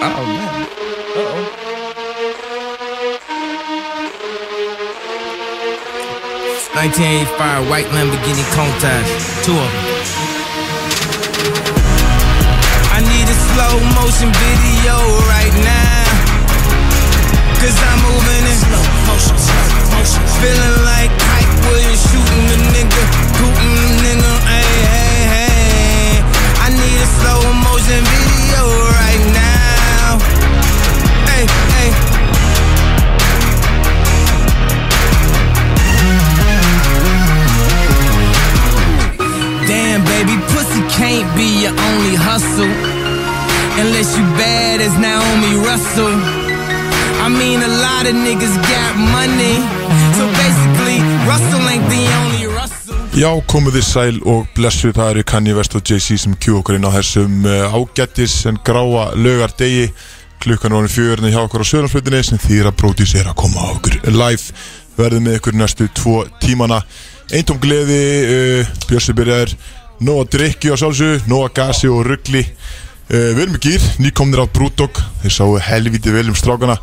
Oh man. Uh-oh. 1985 white Lamborghini Countach, two of them. I need a slow motion video right now. Cause I'm moving in slow motion, slow motion. Feeling like Hype Williams shooting the nigga, shooting the nigga, hey, hey, hey. I need a slow motion video pussy can't be your only hustle. Unless you bad as Naomi Russell. I mean, a lot of niggas got money. So basically, Russell ain't the only Russell. Já, komið þið sæl og blessu það eru Kanye West og Jay-Z sem kjú okkur inn á þessum uh, ágættis en gráa lögardegi klukkan er orðin fjörðin hjá okkur á Söðarsflutinni sem þýra brótis er að koma á okkur live verðum með ykkur næstu tvo tímana eintóm gleði uh, Björsi byrjar nóg að drikki á sjálfsög nóg að gasi og ruggli uh, við erum í gýr, nýkomnir á Brúdog þeir sáu helviti vel um strákana.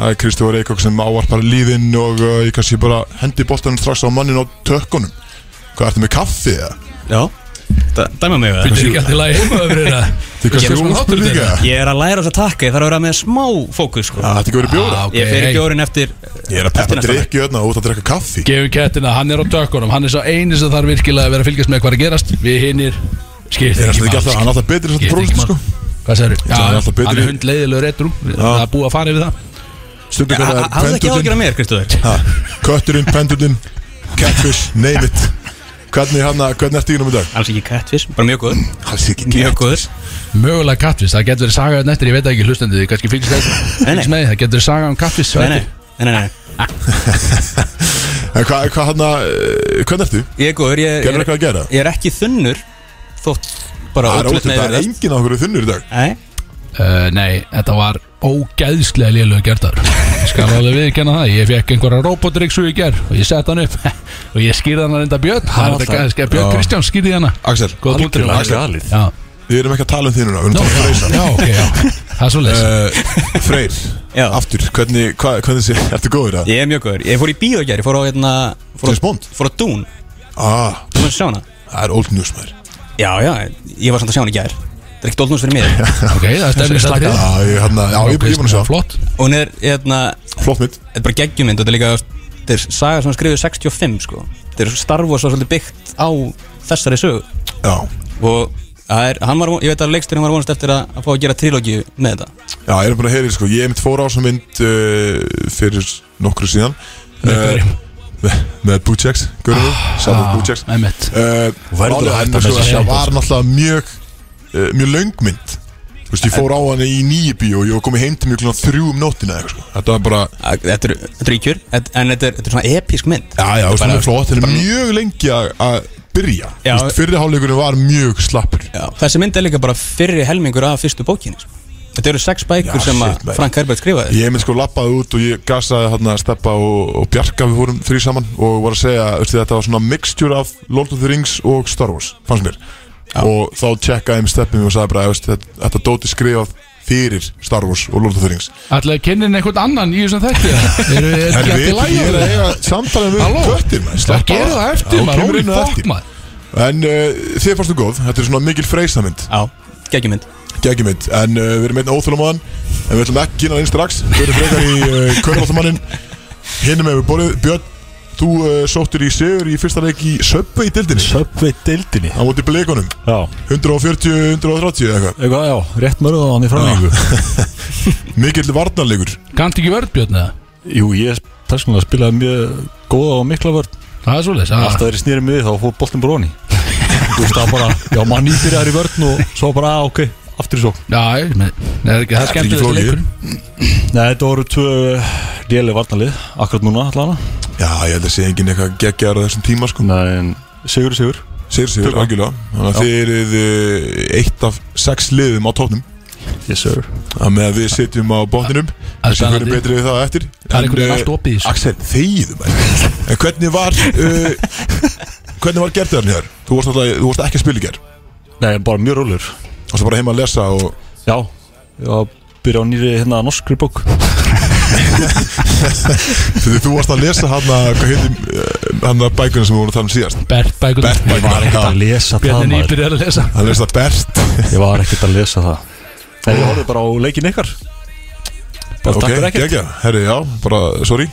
Það er Kristófur Eikók sem ávarpar líðinn og uh, ég kannski bara hendi boltanum strax á mannin á tökkunum. Hvað ertu með kaffi eða? Já, dæma mig við það er ekki alltaf lægi heima yfir þetta Þið kannski svona þáttur líka. Ég er að læra þess að takka, ég þarf að vera með smá fókus sko. Það ætti ekki verið bjóra. Ah. Ég fer ekki orðin eftir Ég er að peppa drikki öðna og út að drekka kaffi. Gefum kettina, hann er á tökkunum Hann er svo eini sem þarf virkilega að vera að fylgjast með hvað er að gerast. Við hinnir Það Skiptir er ekki alltaf, hann er alltaf betri Skiptir svona ekki bróðist sko. Hvað Hvernig hann, hvernig ertu í nú í dag? Alls ekki catfish, bara mjög góður. Alls ekki Mjög góður. Mögulega kattvis, það getur verið saga hérna eftir Ég veit ekki hlustandi, þið kannski fylgst Nei, þess með, það getur verið saga um kattvis Nei, nei, nei, nei, nei. En hvað, hvað hann að, hvernig ertu? Ég er góður, ég, ég, gera? ég er ekki þunnur Þótt bara Það er ótrúlega það er meðvirðast enginn á okkur þunnur í dag. Nei, Uh, nei, þetta var ógæðslega lélög gerðar. Skal alveg viðkenna það. Ég fekk einhverja robotriksu í gerð Og ég sett hann upp. Og ég skýrði hann að reynda Björn. Það er þetta gæðis Björn Já. Kristján skýrði hana. Axel, við erum ekki að tala um þín núna Við erum Nó, að tala um já, Freysa. já, ok, já. Það er svo leys Uh, Freyr, Já. aftur, hvernig, hvað, hvernig sé, ertu góður það? ég er mjög góður. Ég fór í bíó gær, ég fór á hérna fór á-? Fór á Dún, Ah, þú veist sjá hana. Það er old news maður. Já, já, ég var samt að sjá hana í gær Það er ekkert óldnús fyrir mér Ok, það er stefnir slaka Já, ég, ég, ég er búin að sjá. Flott. Og hún er, hérna, Flott mitt þetta er bara geggjumynd og þetta er líka þetta er saga sem skrifið 65 sko. Þetta er Star Wars var svolítið byggt á þessari sögu. Já, og það er, hann var, ég veit að leiksturinn var vonast eftir að, að fá að gera trilógíu með þetta. Já, ég er búin að heyra, sko, ég er mitt fór á þessa mynd uh, fyrir nokkru síðan. Með Eh, hverjum? með, Sáður Bútjeks Ah, Einmitt. Uh, verður Það var náttúrulega mjög uh, mjög löngmynd Þú veist, ég fór á hana í nýju bíó og ég var komið heim til mjög klukkan þrjú um nóttina eða eitthvað, sko. Þetta var bara, Að- þetta er, ríkjur en þetta er, þetta er svona episk mynd já, já, er flott Þetta er mjög lengi að- að byrja Já. Þú veist, Fyrri hálfleikurinn var mjög slappur já, þessi mynd er líka bara fyrri helmingur af fyrstu bókinni sko. þetta eru sex bækur Já, sem shit, að maður. Frank Herbert skrifaði Ég mynd sko lappaði út og ég gasaði hérna Steppa og, og Bjarka við fórum þrý saman og var að segja veistu, þetta var svona mixture af Lord of the Rings og Star Wars, fannst mér og þá tjekkaði um Steppi mig og sagði bara veist, þetta, dóti skrifað fyrir Star Wars og Lord of the Rings. Ætlaði kynnin einhvern annan í þessum þætti Eru þið En ekki eftir ég er að lægja eiga samtalið við maður, Það af. það eftir Já, maður? inn En uh, þið fannstu góð, þetta er svona mikil freysamynd já, geggjumynd. Gægjumynd, en uh, við erum einn óþjóðlumann En við ætlum ekki inn að inn strax. Við erum frekar í uh, Körnvaldamannin Hinnum með við borðið. Björn, þú uh, sóttir í sigur í fyrsta leik í Söpvei dildinni Subway deildinni? Á móti blegunum Já, 140, 130 eða eitthvað. Eitthvað, já, rétt mörðu á hann í framlengu Mikill varnarleikur. Kannt ekki vörð Björn eða? Jú, ég persónulega spilaði mjög góða og mikla vörð Það er svo leys Alltaf þegar ég snýri mig við þá fór boltin bara honi Þú veist það bara, já, mann nýbyrjar í vörðn og svo bara, að, ok, aftur í svo Já, ég með Nei, það er ekki það er skemmt ekki þessi flókið. leikur Nei, þetta voru tvö léleg varnalið, akkurat núna allavega Já, ég held að sé engin eitthvað geggjar á þessum tíma sko. Nei, en sigur, sigur Sigur, sigur, algjörlega. Þannig að þið eruð uh, eitt af sex liðum á tóknum Yes, sir. Það með að við sitjum á botninum. Það er Þessi fyrir spennandi. betri við það eftir. Það er einhvern veginn En, allt opið í þessu. Axel, þegiðu maður. En hvernig var uh, Hvernig var gerðarinn hér? Þú varst, alltaf, þú varst ekki að spila í gerð Nei, bara mjög rólur Þú varst bara heima að lesa og Já, ég var byrja á nýri hérna norskri bók. Þegar þú varst að lesa hann að hann að bækuna sem við vorum að tala um síðast? Bert bækur Bert Ég var ekkert að lesa það Bjarni Nýpir er að lesa. Hann lesa Bert. Ég var ekkert að lesa það. Nei, ég horfði bara á leikin ykkar. Bara Ok, takk fyrir ekkert. herri, já, bara, sorry.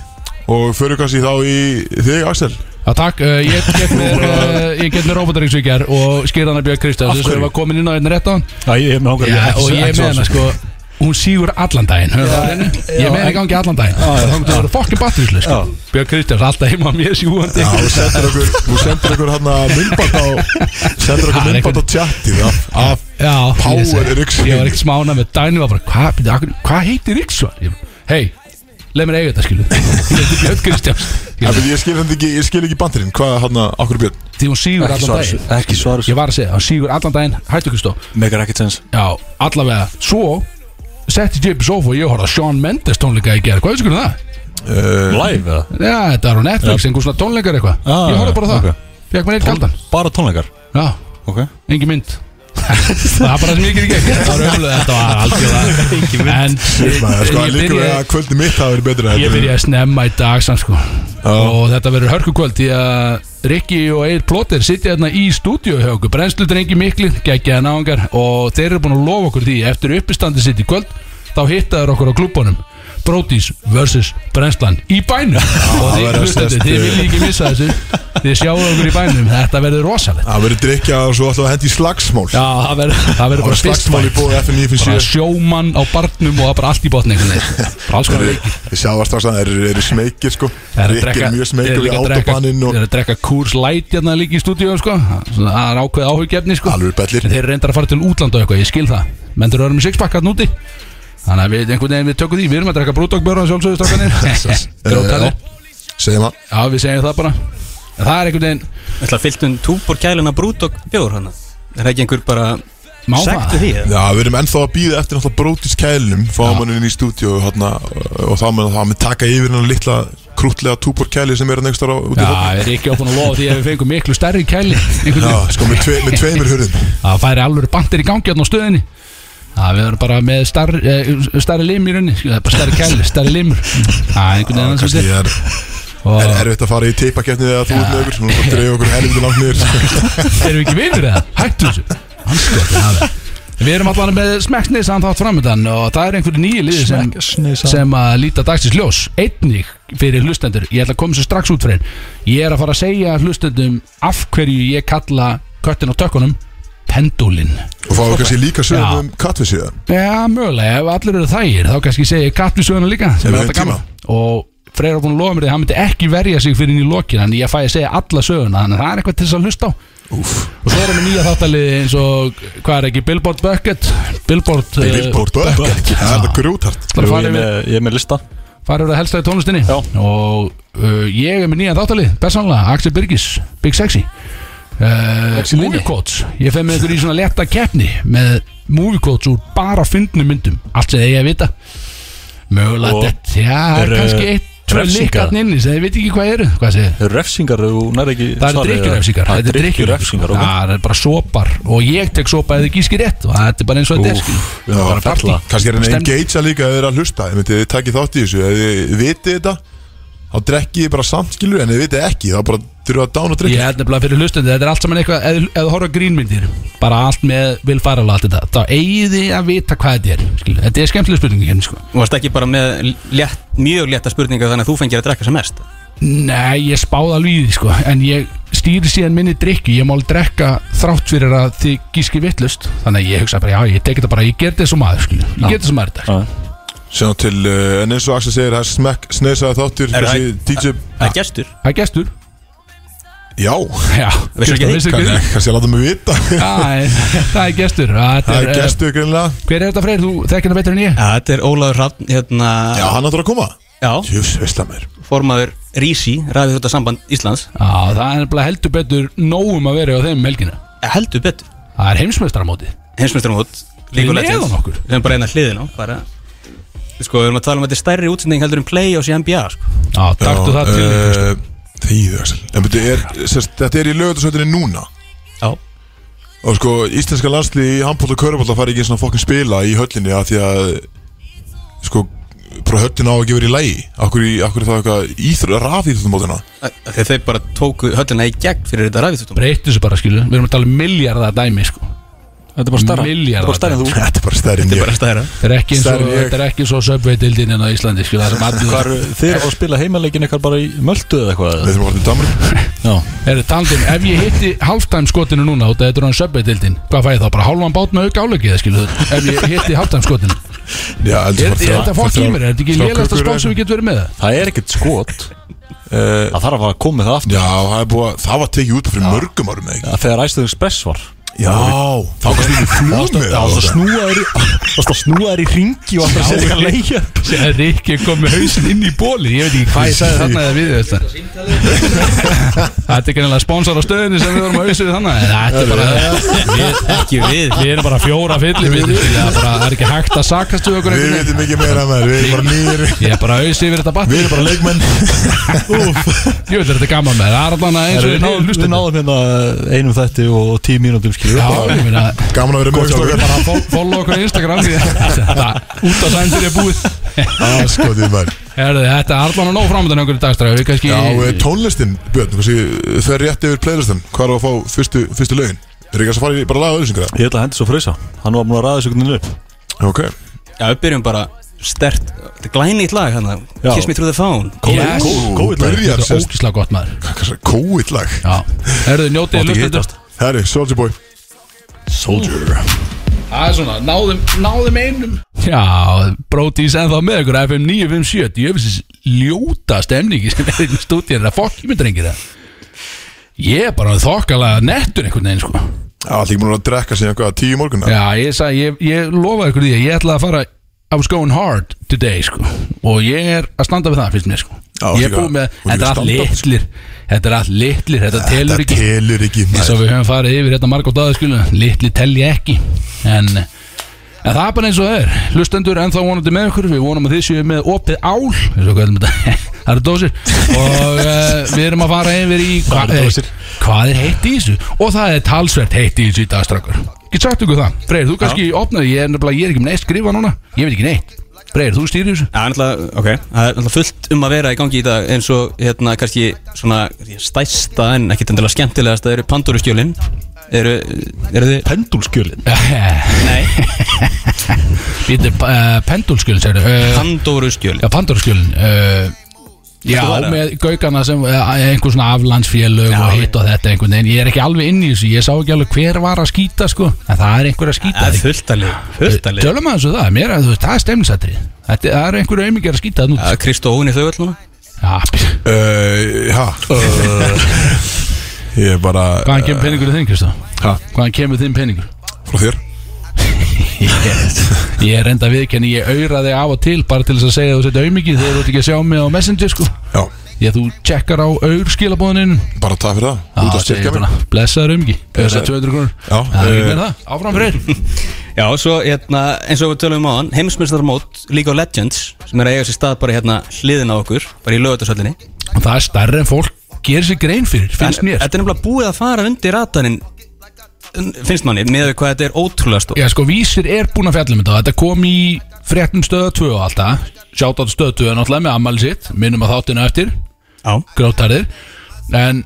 Og fyrir kannski þá í þig, Axel Já takk, uh, ég get mér uh, Ég get mér Róbotaríksvíkjar og skýrðana Björn Kristjáns sem var komin inn á einn rétt á hann Já, ég er með hongar Já, og ég er með hana sko Hún sígur allan daginn? Ég er með henni gangi allan daginn Það er það fokkin batteríslu sko Já. Björn Kristjáns alltaf heima mér sjúandi Já, þú sendir okkur, þú sendir okkur hann að myndband á Sendir okkur myndband á tjattið af, Power Eriksson. Ég var ekkert smána með Dæni var bara Hvað hva, hva heitir Riksson? Hei, leið mér eiga þetta skilu Ég heiti Björn Kristjáns. Ég- Ég skil hann ekki, ég skil ekki bandurinn Hvað hann að, okkur Björn? Því hún sígur Ekki allan svara daginn. þessu, ekki svara Ég þessu var að segja, hann sígur allan daginn. Hættu Kristó. Megar ekkert sens. Já, allavega. Svo setti ég upp í sofa og ég horfði að Shawn Mendes tónleika í gerð Hvað veistu hvernig það? uh, Live eða? Já, þetta var á Netflix, einhver svona tónleikar eitthvað. Ah, Ég horfði bara á það, ok. fekk mér eitt kaldan Bara tónleikar? Já, Ok. Engin mynd Það var bara sem ég ekki ekki Þetta var ömulega, þetta var algjörða En sko, ég líka við að kvöldi mitt hafa verið betra Ég byrjaði að snemma í dag sko. og þetta verður hörkukvöld því að Rikki og Eir Plóter sitja hérna í stúdíu hjá okkur. Brennslutengi mikli, geggjaða náðungar og þeir eru búin að lofa okkur því eftir uppistandi sitt í kvöld þá hittaður okkur á klubunum Brodís vs. Brennslan í bænum. Og þið viljið ekki missa þessu þið sjáu okkur í bænum, þetta verður rosalegt. Það verið drikja og svo alltaf að hendi í slagsmál. Já, það verður verður bara slagsmál í FN bara 957 sjómann á barnum og bara allt í botni einhvern veginn. bara alls konar leikir Ég sjá að að eru- eru Það er að Rikki er mjög eru við að drekka- autobaninn og Þeir eru að drekka Kurs Light hérna líka í stúdíu sko. Það er ákveð áhugjefni sko. Þeir eru reyndar að fara til útlanda og eitthvað, ég skil það. Menn þeir eru með sixpack hann úti. Þannig að við einhvern veginn við tökum því. Við erum að drekka brúdókbjörn sjálfsögðu strákanir Grótali Segjum það Já, við segjum það bara Það er einhvern veginn Það er fyllt um túbor kæluna brút og bjór hana. Er það ekki einhver bara Má Sektu það? því eða? Já, við erum ennþá að býða eftir náttúrulega brótis kælnum Fáum hann inn í stúdíu hana, og þá með það með taka yfir hann litla krútlega túbor kæli sem er hann einhverstað á út í Já, hótt ég er ekki áfinn að lofa því að við fengum miklu stærri kæli einhvern Já, veginn. sko með, tve, með tveimur hurðum. Það færi alveg bandir í gangi hérna á stöðinni. Það við erum bara með starri, eh, starri lim í rauninni sko, Það er bara starri kæli, starri limur. Það er einhvern veginn annars er, Og er erfitt að fara í teipakefni þegar þú ert nögur Nú það dreif okkur helviti langt niður. Erum við ekki vinir eða? Hættu þessu. Hanskot, ja, Við erum allan með smekksneisan þátt framöndan og það er einhverju nýju liði sem, sem að líta dagsins ljós. Einnig fyrir hlustendur. Ég ætla að koma svo strax út fyrir. Ég er að fara að segja hlustendum af hverju ég kalla köttin á tökkunum pendulin Og fáum við kannski líka sögum um kattvísiðan Já, mögulega, ef allir eru þægir þá kannski segja ég kattvísöguna líka sem er alltaf gaman. Og Freyr er búin að lofa mér því að hann myndi ekki verja sig fyrir inn í lokin þannig ég fæ að segja alla söguna þannig að það er eitthvað til þess að hlusta á. Úf, og svo erum við nýja þáttalið eins og hvað er ekki, Billboard Bucket? Billboard, eh, Billboard Bucket? Það er það grútart Það er farið ég, er með, ég er með lista. Farið við að helsta í tónlistinni? Já. og uh, ég er með nýja þáttalið persónulega, Axel Birgis, Big Sexy. Uh, Movie Quotes. Ég feg með ykkur í svona letta keppni með Movie Quotes úr bara fyndnum myndum. Allt sem þið eigi að vita. Mögulega þetta, já, er, kannski eitt refsingar? þið veit ekki hvað eru. Hvað refsingar þú nær ekki Það eru drikkjurefsingar Það eru drikkjurefsingar. Það er bara sopar Og ég tek sopa eða gíski rétt Og þetta er bara eins og þetta er kannski er hann Stem- engagea líka að er að hlusta. Ég þið takkið þátt í þessu Ef þið vitið þetta Þá drekkið þið bara samt skilur En þið vitið ekki Þá bara þurfa að dána og Ég drikja held nefnilega fyrir hlustundi Þetta er allt saman eitthvað Ef ef þú horfa á grínmyndir Bara allt með Will Ferrell og allt þetta Þá eigið þið að vita hvað þetta er skilur. Þetta er skemmtileg spurning hérna sko Þú varst ekki bara með létt, mjög létta spurninga þannig að þú fengir að drekka sem mest Nei, ég spáði alveg í því sko En ég stýri síðan minni drikki Ég má alveg drekka þrátt fyrir að þið gíski vittlust Þannig að ég hugsa bara Já, ég tek þetta bara Ég ger þetta svo maður skilur. Ég ger þetta svo maður þetta Já. Sjá til, uh, en eins og Axel segir Það er smekk sneisaði þáttur Er Þessi DJ Það er gestur? Það er gestur. Já. Já, Veistu ekki veistu Kannski kannski að láta mig vita. Já, það er gestur. Þetta Það er eh, gestur greinlega Hver er þetta Freyr? Þú þekkir það betur en ég. Já, þetta er Ólaður Hrafn hérna, Já, hann áttur að koma. Já, Jús, veist það mér. Formaður Rísi, ræðið þetta samband Íslands. Já, það er nefnilega heldur betur nógum að vera á þeim um helgina. Eh, Heldur betur. Það er heimsmeistaramóti Heimsmeistaramót Við neðan okkur. Sem bara eina hliðin á bara, Sko, við erum að tala um að þetta er stærri útsending heldur en play á sig NBA sko. Já, taktu það til Kristján. uh, Þýðu, Axel. En beti, er, sérst, þetta er í lögutarsveitinni núna? Já. Og sko, íslenska landslið í handbótt og körubótt fari ekki svona fokkin spila í höllinni að því að sko bara höllin á að gefa í lægi Akkur, í, akkur er það eitthvað íþr, rafíþjóttumótina Þegar þeir bara tóku höllina í gegn fyrir þetta ræðistum Breyttu þessu bara, skilu Við erum að tala um miljardar dæmi, sko Þetta er bara stærra. Milljarðar. Þetta er bara stærra en þú. Þetta er bara stærri en Þetta er ég. bara stæra Þetta er ekki eins og, Stærri ég. þetta er ekki svo Subway-dildin en á Íslandi, skilu Það sem allir eru þeir að spila heimaleikin eitthvað bara í möldu eða eitthvað? Við þurfum að til Danmark Já. Er taldin, ef ég hitti halftime skotinu núna út að þetta er hann Subway-dildin Hvað fæ ég þá? Bara hálfan bát með auka álegið, skilu Ef ég hitti halftime skotinu Já, Er er þetta fokk í mér? Er þetta ekki lélægasta spás sem við getum verið með? Það? Það er ekkert skot. Uh, Það þarf að fara að koma með það aftur. Já, það, er búið, að- það var tekið út fyrir mörgum árum eða ekki? Já, Þegar Æstöðum Spess var Já, þá kannski við flúm með Það var að snúa þér í Það að ringi og alltaf að setja eitthvað leikja Það er ekki komið hausinn inn í bóli Ég veit ekki hvað ég sagði þarna eða við þetta. Þetta er ekki nefnilega sponsor á stöðinni sem við vorum að hausið þannig Þetta er bara við, Ekki við. Við erum bara fjóra fyllir við, það, er bara, það er ekki hægt að sakast við okkur Við veitum ekki meira með Við erum bara nýjir Ég er bara hausið yfir þetta Við batteri erum bara gaman Það að vera með Góð okkur bara að fol- follow okkur á Instagram út á sændir er búið. Askotið Herðu, Þetta er allan að nóg framöndan okkur í dagstræðu Við kannski Já, eh, tónlistin, Björn, þau er rétt yfir playlistan Hvað er að fá fyrstu, fyrstu lögin? Er ekki að fara í bara laga auðlýsingar? Ég ætla að hendi svo freysa. Hann var múin að ræða upp. Ok. Já, við byrjum bara stert. Þetta er glænýtt lag hérna. Kiss me through the phone. Yes. Kó- Kóið lag. Þetta er ógíslega gott maður. Kóitt lag? Já. Herðu, njótið ekki lustendur. Herri, Soulja Boy Soldier. Það er svona, náðum, náðum einum. Já, brótís ennþá með ykkur FM 957, djöfisins ljóta stemningi sem er í stúdíu. Það fokk ég með drengir það? Ég er bara þokkalega nettur einhvern veginn sko. Já, allir ekki múin að drekka síðan hvað, tíu morgun Já, ég sagði, ég, ég lofaði ykkur því að ég ætlaði að fara I was going hard today sko. Og ég er að standa við það, finnst mér sko. Já, Ég er búið með, þetta er allt litlir. Þetta er allt litlir, þetta telur Þetta ekki. telur ekki eins og við höfum farið yfir þetta margótt aðeins skilur litli telja ekki. En, en það er bara eins og það er. Hlustendur ennþá vonandi með okkur við vonum að þið séu með opið ál eins og hvað er þetta það eru dósir og uh, við erum að fara yfir í hva, Það eru dósir. eh, hvað er heitt í þessu? Og það er talsvert heitt í þessu í dagstrakkur Get sagt ykkur það, Freyr, þú kannski opnaði ég er nefnilega, ég er ekki með neitt skrifa núna. Ég veit ekki neitt, Freyr, þú stýrir þessu. Já, náttúrulega, ok, það er náttúrulega fullt um að vera í gangi í dag eins og hérna kannski svona stæsta en ekkert endilega skemmtilegast það eru Pandóruskjölin eru, eru þið Pendulskjölin Nei, Býttu, uh, pendulskjölin, segir uh, Pandóruskjöl Já, Pandóraskjölin uh, Já, með gaukana sem uh, einhver svona aflandsfélög og hitt og þetta einhvern veginn. Ég er ekki alveg inn í þessu, ég sá ekki alveg hver var að skýta sko. En það er einhver að skýta Það er fullt að lið, fullt að lið. Tölum að þessu það, mér að þú veist, það er stemnisættri Þetta það er einhver auðmikið að skýta það nú Já, Kristó Óin í þau öll núna? Já, Uh, Já Ég er bara hvaðan kemur peningur þinn, Kristó? Ha? Hvaðan kemur þinn peningur? Frá þér Ég, ég er reynda viðkenni, ég auðra þig af og til bara til þess að segja að þú setja auðmikið þegar þú ert ekki að sjá mig á Messenger sko. Já, Ég þú tjekkar á auður skilabóðinin bara takk fyrir það. Út að styrkja mig. Blessaður auðmikið, þess að 200 krónur. Já, Það er ekki eh, meira það, áfram fyrir Já, svo hérna, eins og við tölum um á hann Heimsmyndstarmót League of Legends sem er að eiga sér stað bara hérna hliðin á okkur bara í lögutarsöllinni Og það er stærri en fólk gerir sér grein fyrir, finnst mér. Þetta er nefnilega búið að fara undir ratarinn finnst manni, með hvað þetta er ótrúlega stór Já sko, vísir er búin að fjalla um þetta. Þetta kom í fréttum stöða 2 og alltaf Sjátt á stöða 2 náttúrulega með ammali sitt. Minnum að þáttinu eftir, Já, grótarðir En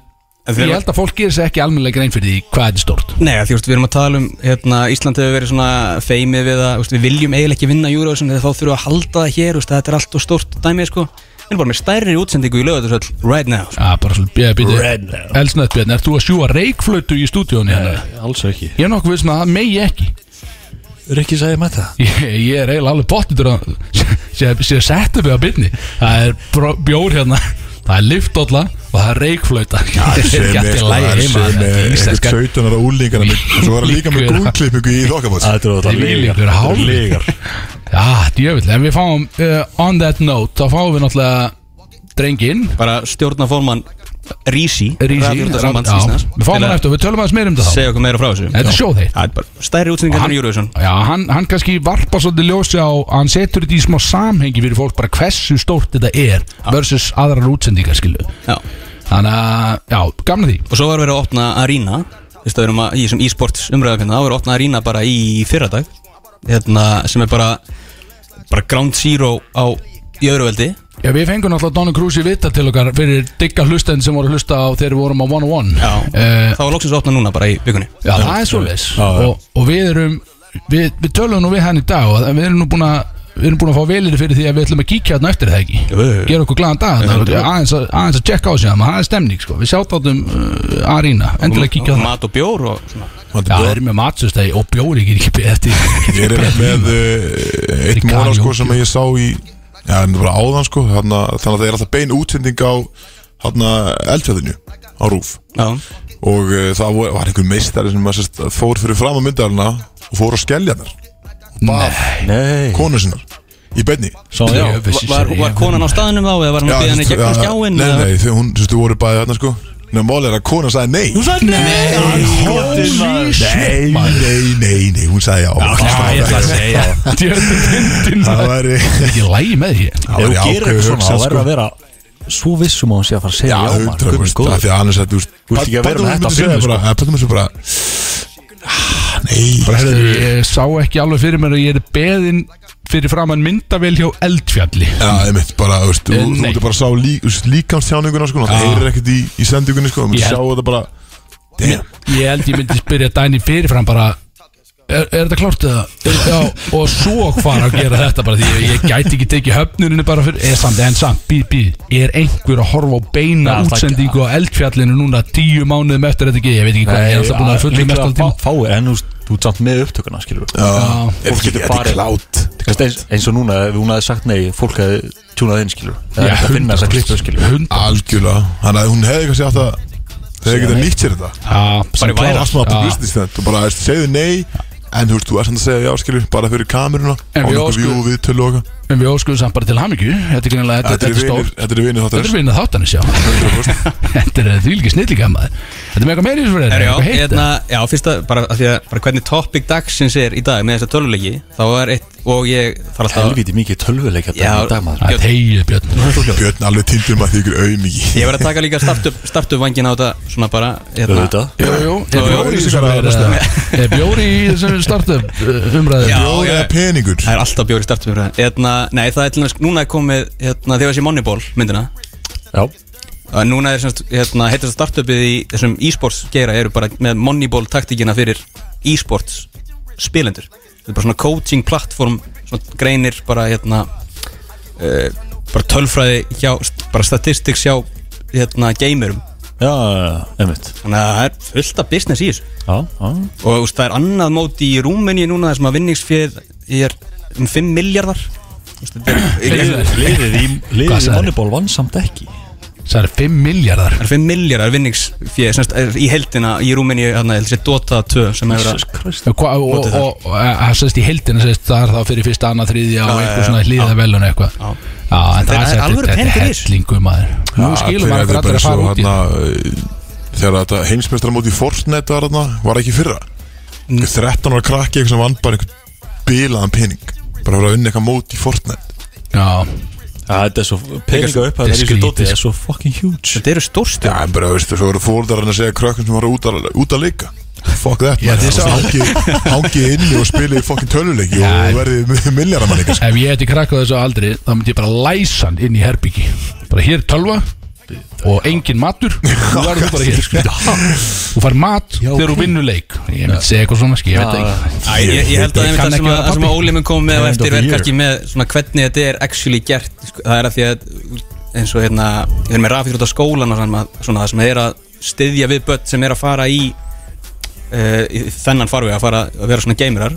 ég held að fólk gerir sér ekki almennilega grein fyrir því hvað þetta er stort Nei, því við erum að tala um hérna, Ísland hefur verið svona feimið við að við viljum eiginlega ekki vinna þegar þá þurfum við að halda það hér þetta er allt og stórt dæmið sko. Við erum bara með stærri útsendingu í lögatarsöll right now sko. Já, bara svolítið, Red now. Elsnött Björn, ert þú að sjúa reikflötu í stúdíónu hérna? Alls ekki Ég er nokkuð vissum að það megi ekki Rikki sagði með það Ég, ég er eiginlega alveg pottitur að sé, sé sett upp á byrni Það er bró- bjór hérna Það er liftdólla og það er reikflöta Það er það er íslenska. eitthvað 17 ára úlingana með- Svo var það líka með Líkur. gúlklippingu í þokkabóts Þetta er. Lígar Já, djöfull, ef við fáum uh, on that note þá fáum við náttúrulega drenginn bara stjórnaformann Rísi já, Íslands, við fáum hann eftir og við tölum aðeins meir um þetta þá. Segja okkur meira frá þessu. Þetta er sjóðheitt. Það er bara stærri útsendingar en Eurovision Já, hann, hann kannski varpa svolítið ljósi á hann setur þetta í smá samhengi fyrir fólk bara hversu stórt þetta er versus aðrar útsendingar skilu Já. Þannig að, já, gamla því. Og svo var verið að opna Arena. Vist, það erum að, í þessum e-sports umræðakönda það var að opna Arena bara í fyrradag. Hérna, sem er bara bara ground zero á í öðru veldi Já, við fengum náttúrulega Donna Cruz í vita til okkar fyrir digga hlustend sem voru að hlusta á þegar við vorum á 101 Já, Eh, það var loksins opna núna bara í vikunni. Já, það er já. og, og við erum við, við tölum nú við hann í dag og við erum nú búin að við erum búin að fá velir fyrir því að við ætlum að kíkja hérna eftir það ekki? Gera okkur glaðan dag þarna, aðeins, að, aðeins að checka á sig það er stemning sko. við sjátt átum uh, Arína endilega kíkja á það. Mat og bjór og svona. Já, það er með matsustæði og bjóri ekki ekki beðið eftir Ég er með uh, eitt Ricardo móla sko sem ég sá í Já, en bara áðan sko. Þarna, Þannig að það er alltaf bein útsending á Þarna eldfjöðinu Á rúf Já, Og uh, það var var einhver meistari sem að, sérst, fór fyrir fram á myndalina Og fór á skelljarnar Nei. Konu sinnar Í beinni. Sá, já. Var, var konan á staðnum þá eða var hann að byggja henni sérst, gegnum já, skjáin Nei, nei, þú voru bæði þarna sko Nei, mál er að kona sagði nei Hún sagði Holy shit, Nei, nei, nei, nei, hún sagði já Já, ég ætla að segja Djöfum myndin Það væri ekki lægi með því Það Ef þú væri gerir ákveðu eitthvað svona, þá verður sko að vera Svo vissum hún sé að fara að segja Já, hundra minn veist. Það því að annars að þú veist Þú ekki að vera með þetta á filmu, sko. Pöttum þessu bara ah, Nei ég sá ekki alveg fyrir mér að ég er beðin fyrir framann myndavél hjá Eldfjalli Já, einmitt, bara, þú veist, þú Eh, þú nei. ert bara sá lí, þú líkamstjáninguna, sko, það Já. heyrir ekkert í, í sendingunni, sko, þú Ég held- sjá þetta bara, damn, Ég held ég myndi spyrja Dæni fyrirfram bara Er, er þetta klárt eða? Já, og svo fara að gera þetta bara því ég, ég gæti ekki tekið höfnurinnu bara fyrir er samt, en samt, býð, býð er einhver að horfa á beina Já, það- útsendingu á eldfjallinu núna tíu mánuðum eftir þetta ekki, ég veit ekki hvað, ég er alltaf búin að fulla mest líklega al tíma fá- fáir En þú veist, þú ert samt með upptökuna, skilur við er Fólk ekki, getur þetta er farið. eins, eins og núna, ef hún hefði sagt nei Fólk hefði tjúnað inn, skilur við Já, Það er að finna þessa klippu, skilur við algjörlega, þannig að hún hefði kannski átt að, þegar geta nýtt sér þetta, bara í væra. allt maður Já. publicity stunt, og bara, segðu nei, en þú veist, þú er samt að segja já, skilur, bara fyrir kameruna, En á við nokkuð óskum- vjú viðtölu og eitthvað, en við óskuðum samt bara til hamingju. Þetta er greinilega, þetta, er þetta er vinir, stórt. þetta er er vinna þáttanis, já. 100%, Þetta er því líka snillíka maður. Þetta er með eitthvað meiri fyrir þér, Er, já, eitthvað heitt hérna, já, fyrst að bara, að því að bara hvernig topic dagsins er í dag með þessa töluleiki þá er eitt, og ég þarf alltaf Helviti mikið tölvuleik Já. Þetta er dag maður. Það er tegið björn Björn alveg tindur maður því ykkur auðmiki, Ég verð að taka líka startup, startup vangin á þetta svona bara hérna, er bjóri í að er, uh, er bjóri eða ég- peningur, Það er alltaf bjóri startup hérna, Nei, það er til næst, núna er komið hérna, þegar þessi Moneyball myndina. Já, að Núna er semst, hérna, heitast startupið í þessum e-sports gera eru bara með Moneyball taktíkina fyrir e-sports spilendur Þetta er bara svona coaching plattform svona greinir bara hérna uh, bara tölfræði hjá, bara statistics hjá hérna gamerum já, einmitt. Þannig að það er fullt af business í þessu. Já, já. Og veist, það er annað móti í Rúmeni núna þar sem að vinningsfið er um 5 miljardar Er- Liðið- í, liðið í? Moneyball vann samt ekki. Það er 5 miljardar Það er 5 miljardar er í heldina í Rúmeni hérna, ég held sér Dota 2 sem hefur að Og, og það sést í heildina sést, það er þá fyrir fyrsta, annað, þriðja og eitthvað svona hlýða velun eitthvað. Það er er er hellingu maður. Nú skilum maður þetta fyrir allir að fara út í. hana, Þegar þetta heimsmeistra móti Fortnite var þarna Var ekki fyrra. Mm. 13 ára krakki eitthvað sem vann bara einhvern bilaðan pening Bara fyrir að vinna eitthvað móti Fortnite. Já, þetta er svo Peninga upp að það er í þessu dóti sko. er svo fucking huge. Þetta eru stórstjórn Já, en bara, veistu, svo eru fóreldarinn að segja krökkum sem var út að, út að leika. Fuck that, Hangi, hangi inni og spili fucking töluleiki og verði miljaramann eitthvað ef ég ætti krakka þessu aldri þá myndi ég bara læsa hann inn í herbyggi bara hér tölva og engin matur. Þú verður bara hér sko. þú fær mat þegar þú vinnur leik. Ég myndi segja eitthvað svona skil, ég veit ekki. Ég, ég held að Ég það sem ekki að, vera það sem að. Óli mun koma með eftir er year. kannski með svona hvernig þetta er actually gert sko, það er að því að eins og hérna við erum með rafið út á skólan og svona, svona það sem er að styðja við börn sem er að fara í, í þennan farveg að fara að vera svona gamerar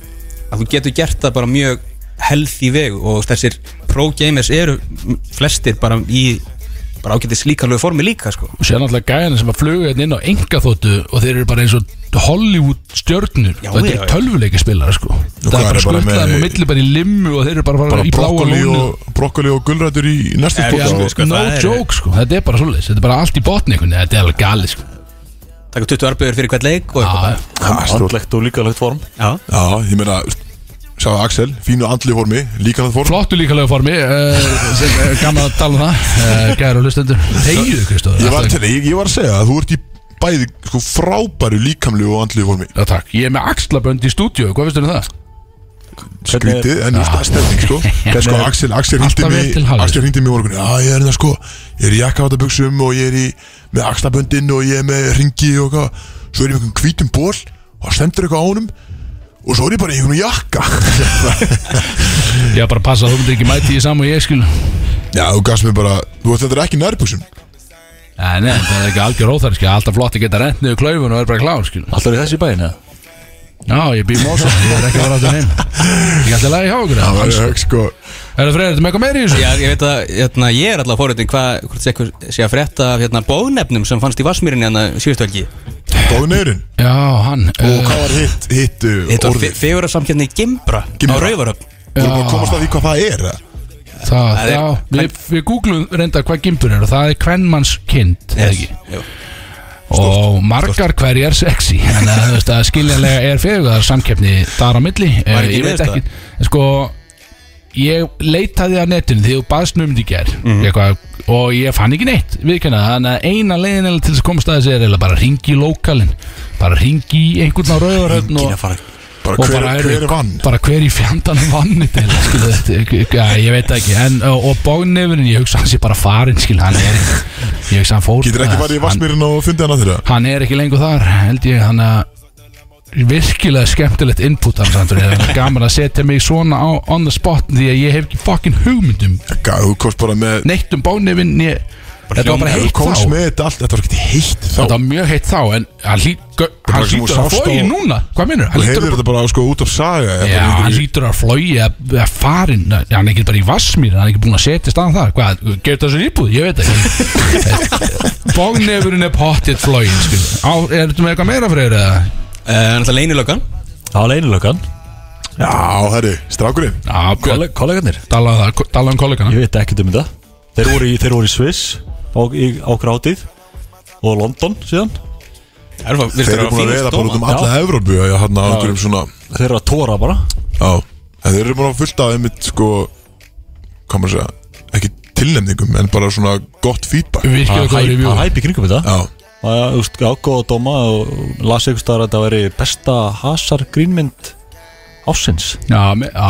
að þú getur gert það bara mjög healthy veg og þessir pro gamers eru flestir bara í bara ágætið slíkalögu formi líka sko og sér náttúrulega gæðina sem að fluga hérna inn á engaþóttu og þeir eru bara eins og Hollywood stjörnur Já, þetta er já. tölvuleiki spilar sko. það er bara bara skuttlaðum og milli bara í limmu og þeir eru bara, bara, Bara í bláa brokkoli lónu og, brokkoli og gulrætur í næstu sko. sko, no joke sko, þetta er bara svoleiðis þetta er bara allt í botni þetta er alveg gali sko. taka 20 arbeigur fyrir hvert leik og eitthvað stórt. Andlegt og líkalegt form Já, Já, ég meina Sjáðu Axel, fínu andli formi Líka það form. Flottu líkalega formi uh, er gaman að tala um það. Uh, gæður og hlustendur. Þegiðu Kristóður Ég var, ég, ég var að segja að þú ert í bæði sko, frábæru líkamlu og andli formi. Já, takk. Ég er með axlabönd í stúdíu, hvað finnst þér um það? skrítið en just að stefning sko. Sko Axel, Axel Alltaf hringdi vel mig til hafður. Axel hringdi mig í morgun. Já ég er hérna sko ég er í jakkafattabuxum og ég er í með axlaböndin og ég er með ringi og hvað svo er ég með einhvern hvítum ból og það stendur eitthvað á honum og svo er ég bara í einhvern jakka. Ég var bara passa að þú myndir ekki mæti í saman og ég skil já þú gafst mér bara þú veist þetta er ekki nærbuxum. Nei, nei, það er ekki algjör óþar skil Alltaf flott að geta rent niður klaufun og er bara klár skil Alltaf í þessi bæin eða? Já, ég býð mósa, ég er ekki að vera áttur heim. Ég ætla að lægi hjá okkur það var hög sko. Er það þetta með eitthvað meiri í þessu? Já, ég veit að hérna, ég er alltaf fórhundin hvað hvort sé að frétta af hérna, bóðnefnum sem fannst í Vassmýrinni hérna síðustölgi bóðneyrin Já, hann og uh, hvað var hitt hitt Þetta var orðið? fegur af samkjöfni Gimbra, Gimbra. á Rauvaröfn þú erum að komast að því hvað það er eða? það, Það er- Já, við, við googlum reynda hvað gimbur er og það er kvennmanns kind eða ekki? Jú. Og margar hverjar sexy. En að, þú veist, að skiljanlega er samkeppni þar á milli. Var Eh, ekki ég veit ekki. sko ég leitaði á netinu þegar þú baðst um þetta í gær. Mhm. eitthvað, og ég fann ekki neitt viðkynna þannig að eina leiðin eiginlega til þess að komast að þessi er eiginlega bara ringi í lókalinn. Bara ringi í einhvern á rauðaröfn og, bara og hver, bara, hver er vann? bara hver í fjandan vann þetta skilu, þetta, ja, ég veit ekki en, og, og bógnefurinn, ég hugsa hans er bara farin skil, hann er ég hugsa hann fór getur ekki farið í hann, vassmýrin og fundið hana þeirra hann er ekki lengur þar held ég hann að virkilega skemmtilegt input hann er gaman að setja mig svona á on the spot því að ég hef ekki fucking hugmyndum komst bara með neitt um bógnefinn þetta var bara heitt þá. með þetta allt, þetta var ekkert heitt þá. Þetta var mjög heitt þá en hann hlýtur að flói á- núna. Hvað minnur? Þú heyrðir þetta bara sko út af saga eða Já, bara hann lítur að flói að farin, hann er ekki bara í Vassmýr hann er ekki búin að setja staðan þar. Hvað, gerur það sér íbúð, ég veit ekki. Bógnefurinn er pottitt flóin á, er þetta með eitthvað meira fyrir eða? Uh, Náttúrulega leynilökan Það var leinilökan Já, herri, strákurinn. Kollegarnir. Tala um það, tala um kollegana. Ég veit ekkert um þetta. Þeir voru í, þeir voru í Sviss á, í, á grátíð og London síðan. Þeir Þeir eru búin að veiða bara út um alla Evrópu Já, hann á einhverjum svona Þeir eru að tóra bara. Já, en þeir eru búin að fullta einmitt sko Hvað maður segja Ekki tilnefningum, en bara svona gott feedback. Virkilega góð Það review. er hæp í kringum þetta. Já, Það er úst, ágóða dóma og las einhvers staðar að þetta veri besta hasar grínmynd ásins Já, já,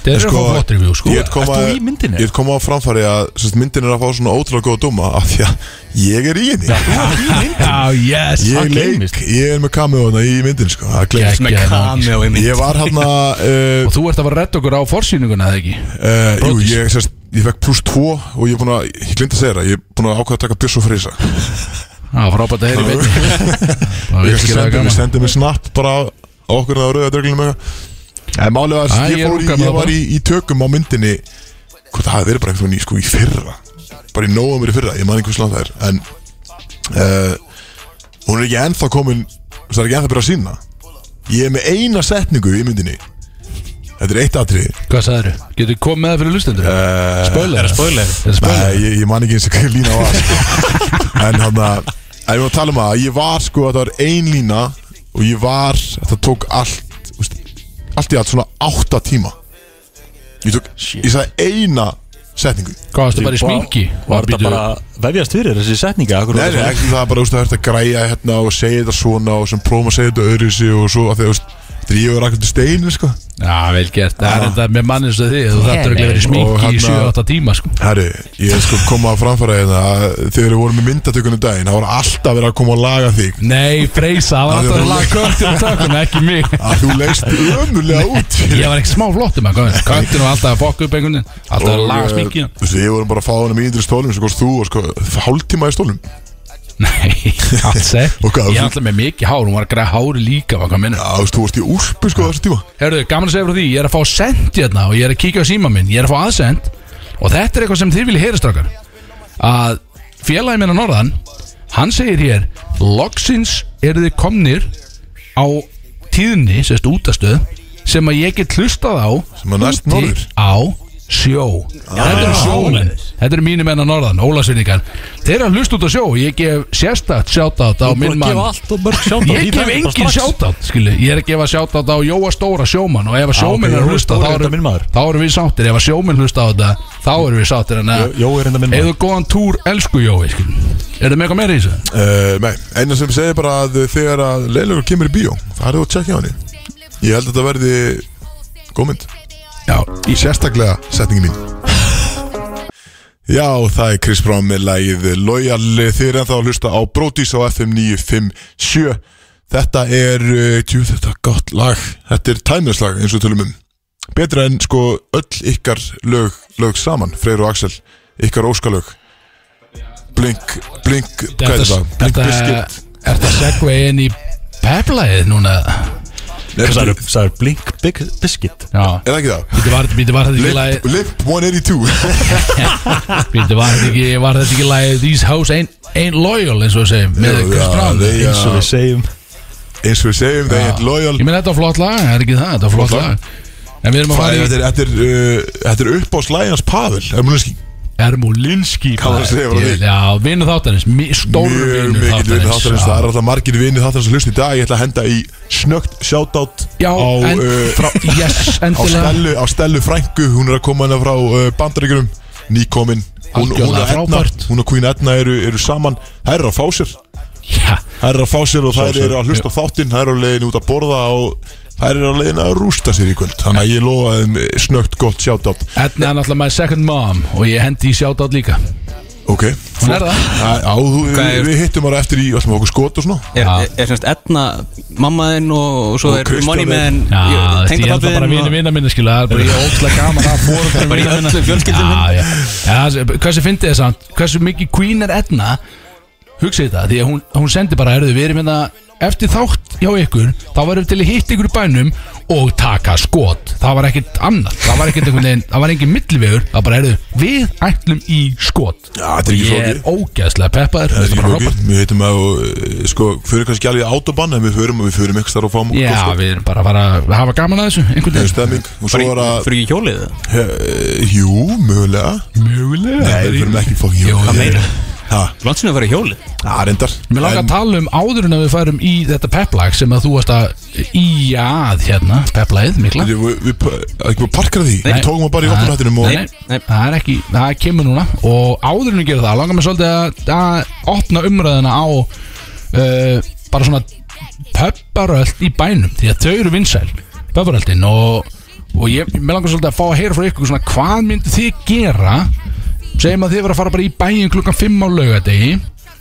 það er sko, flott review sko. Ég veit koma, Ert þú í myndinni? Ég veit koma á framfæri að myndin er að fá svona ótrúlega góða dóma af því að ég er í henni. Já, yes Ég það er með cameo hana í myndin sko, það Ég var hann að Og þú ert að að redda okkur á forsýninguna, eða ekki? uh, Jú, ég, fekk pluss 2 og ég er búin að, ég glemt að segja það Ég er búin að ákvæða að taka Björns og Freysa Já, frábært að heyri veit Það Ég er sendi, mig snapp bara okkur að rauða dörglunum eitthvað En málið var, Æ, að ég, ég fór í, ég var í, í tökum á myndinni Hvort það hafi verið bara einhvern veginn í, sko, í fyrra Bara í nógumir í fyrra, ég man ekki hvers land það er En uh, Hún er ekki ennþá komin Það er ekki ennþá byrjað að sína Ég er með eina setningu í myndinni Þetta er eitt atrið Hvað sagður? Getur þið komið með það fyrir lustendur? uh, Spoiler Er það spoiler? Er það spoiler? Nei, ég, ég man ekki eins og hvað lína var sko. En hann að ég var að tala um að ég var sko að það var ein lína Og ég var Það tók allt Allt í allt svona átta tíma. Ég tók Ég sagði eina setningu. Hvað varstu bara í sminki? Var þetta bara vefjast fyrir þessi setninga? Akkur Nei, nei, ekki það bara, þú veist, það er að græja hérna og segja þetta svona og sem prófum að segja þetta öðru sig og svo að því, þú veist, þetta og rækast í steinu, sko. Já, vel gert. Það er þetta með manni sem þið Þú þarftur ekki að vera í Og sminki í hérna- 7-8 tíma sko. Herri, ég er sko koma að framfæra hérna. Að þegar við vorum í myndatökunum daginn, það var alltaf verið að koma að laga þig. Nei, Freysa, það var alltaf að laga köttin og tökum, ekki mig. Að þú leist ömulega út. Ég var ekki smá flottum að Köttin var alltaf að fokka upp einhvern veginn. Alltaf að laga eh, sminki Þú veist, ég vorum bara að fá hana mínir í stólum Nei, alls ekki Og hvað, Ég er alltaf með mikið hár Hún var að græða hári líka var hvað minna. Já, þú veist, þú varst í úlpu sko þessu tíma. Herðu, gaman að segja frá því Ég er að fá send hérna Og ég er að kíkja á síma minn. Ég er að fá aðsend Og þetta er eitthvað sem þið viljið heyra strákar. Að félagi minna norðan Hann segir hér Loksins eru þið komnir Á tíðni, sérst útastöð Sem að ég get hlustað á Sem að næst norður. Á sjó. Þetta eru sjómenn. Þetta eru mínir menn á norðan, Ólasvinningar. Þeir eru að hlusta út á sjó. Ég gef sérstakt sjátátt á minn að mann. gefa allt og mörg sjátt Ég gef engin sjátátt, skilu Ég er að gefa sjátátt á Jóa Stóra sjómann Og ef að sjóminn ok, er að hlusta þá er erum- þetta minn maður. Þá erum við sáttir. Ef að sjóminn hlusta á þetta Þá erum við sáttir. En að Jó er enda minn Eða góðan túr, elsku Jói, skilu Er það með eitthvað meira í þessu? uh, Nei, eina sem segir bara að þegar að leilugur kemur í bíó það er þú að tjekkja á henni. Ég held að þetta verði góð mynd Já, Í sérstaklega setningi mín. Já, það er Chris Brown með lagið Loyal. Þið er ennþá að hlusta á Brodís á FM 957 Þetta er, tjú, þetta er gott lag. Þetta er tæmjöslag eins og tölum um. Betra en sko öll ykkar lög, lög saman Freyr og Axel, ykkar óskalög. Blink, Blink, hvað er þetta? Blink Þetta Biscuit. er það segvei inn í peplæðið núna Það er er, það er Blink Big Biscuit. Já, það ekki það? býtti var, þetta ekki lagið Limp 182 Býtti var þetta ekki, var þetta ekki lagið These hoes ain't, ain't loyal eins og við segjum með Chris Brown? they- Eins og við segjum. Eins og við segjum, það er loyal. Ég meina þetta var flott lag, er ekki það, þetta var flott lag. En við erum að fara er í þetta? er- Þetta er, uh, þetta er upp á slæjans Pavel, er mjög lenski Ermulinski Hvað var að segja frá því? Já, vinnu þáttarins, mi- stóru vinnu þáttarins. Það er alltaf margir vinnu þáttarins að hlusta í dag. Ég ætla að henda í snögt shoutout Já, á, en, uh, frá, yes, á, endilega. Stellu, á Stellu Frænku. Hún er að koma hana frá uh, bandaríkjunum. Nýkomin. Hún, hún, hún og Queen Edna eru, eru saman. Það eru að fá sér. Það eru að fá sér og það eru að hlusta á þáttinn. Það eru að leiðin út að borða og það eru að leiðin að rústa sér í kvöld Þannig að ég lofa þeim snögt gott shoutout. Edna er náttúrulega my second mom og ég hendi í sjátátt líka. Ok. Hún er það. Já, þú- Hvað er- við hittum bara eftir í, hvað sem okkur skot og svona. Er, er, er semst Edna mammaðinn og, og svo Og er Kristján Money er- Man Já, þetta ég held að bara vini og... vinna minna skilu Það er bara ég ógslag gaman að fóra Bara í öllum fjölskyldum Já, já. Já, þessi- Hversu fyndið þess að Hversu mikið Queen er Edna Hugsið þetta Því að hún, hún sendi bara Erðu við erum hérna Eftir þátt hjá ykkur Þá varum við til að hitta ykkur í bænum Og taka skot. Það var ekkert annað. Það var ekkert einhvern veginn Það var engin millivegur. Það var bara Erðu Við ætlum í skot. Já, þetta er ekki Ég flókið. er ógeðslega peppaður. Það er Þetta ekki er bara flókið. frábært. Við heitum að, uh, sko, fyrir kannski alveg autobahn En við förum og við förum ykkur starf og fáum okkur Já, sko. við erum bara að fara að hafa gaman að þessu einhvern Það er veginn. stemming. Og svo var að, Fyrir ekki hjólið uh, jú, mögulega. Mögulega. Nei, við förum ekki fokkin Jú, hvað meira? Ha, Landsinu að vera í hjólið. Það reyndar. Mér langar að tala um áður en að við færum í þetta peplag sem að þú varst að í að hérna, peplagið mikla. Við, við, við, við ekki bara parkara því. Við tókum það bara í opnunhættinum og Nei, Nei. það er ekki, það kemur núna. Og áður en við gerum það, langar mér svolítið að, að opna umræðina á uh, bara svona pepparöld í bænum því að þau eru vinsæl, pepparöldin og, og ég, mér langar svolítið að fá að heyra frá ykkur svona hvað myndu þið gera segjum að þið var að fara bara í bæin klukkan 5 á laugadegi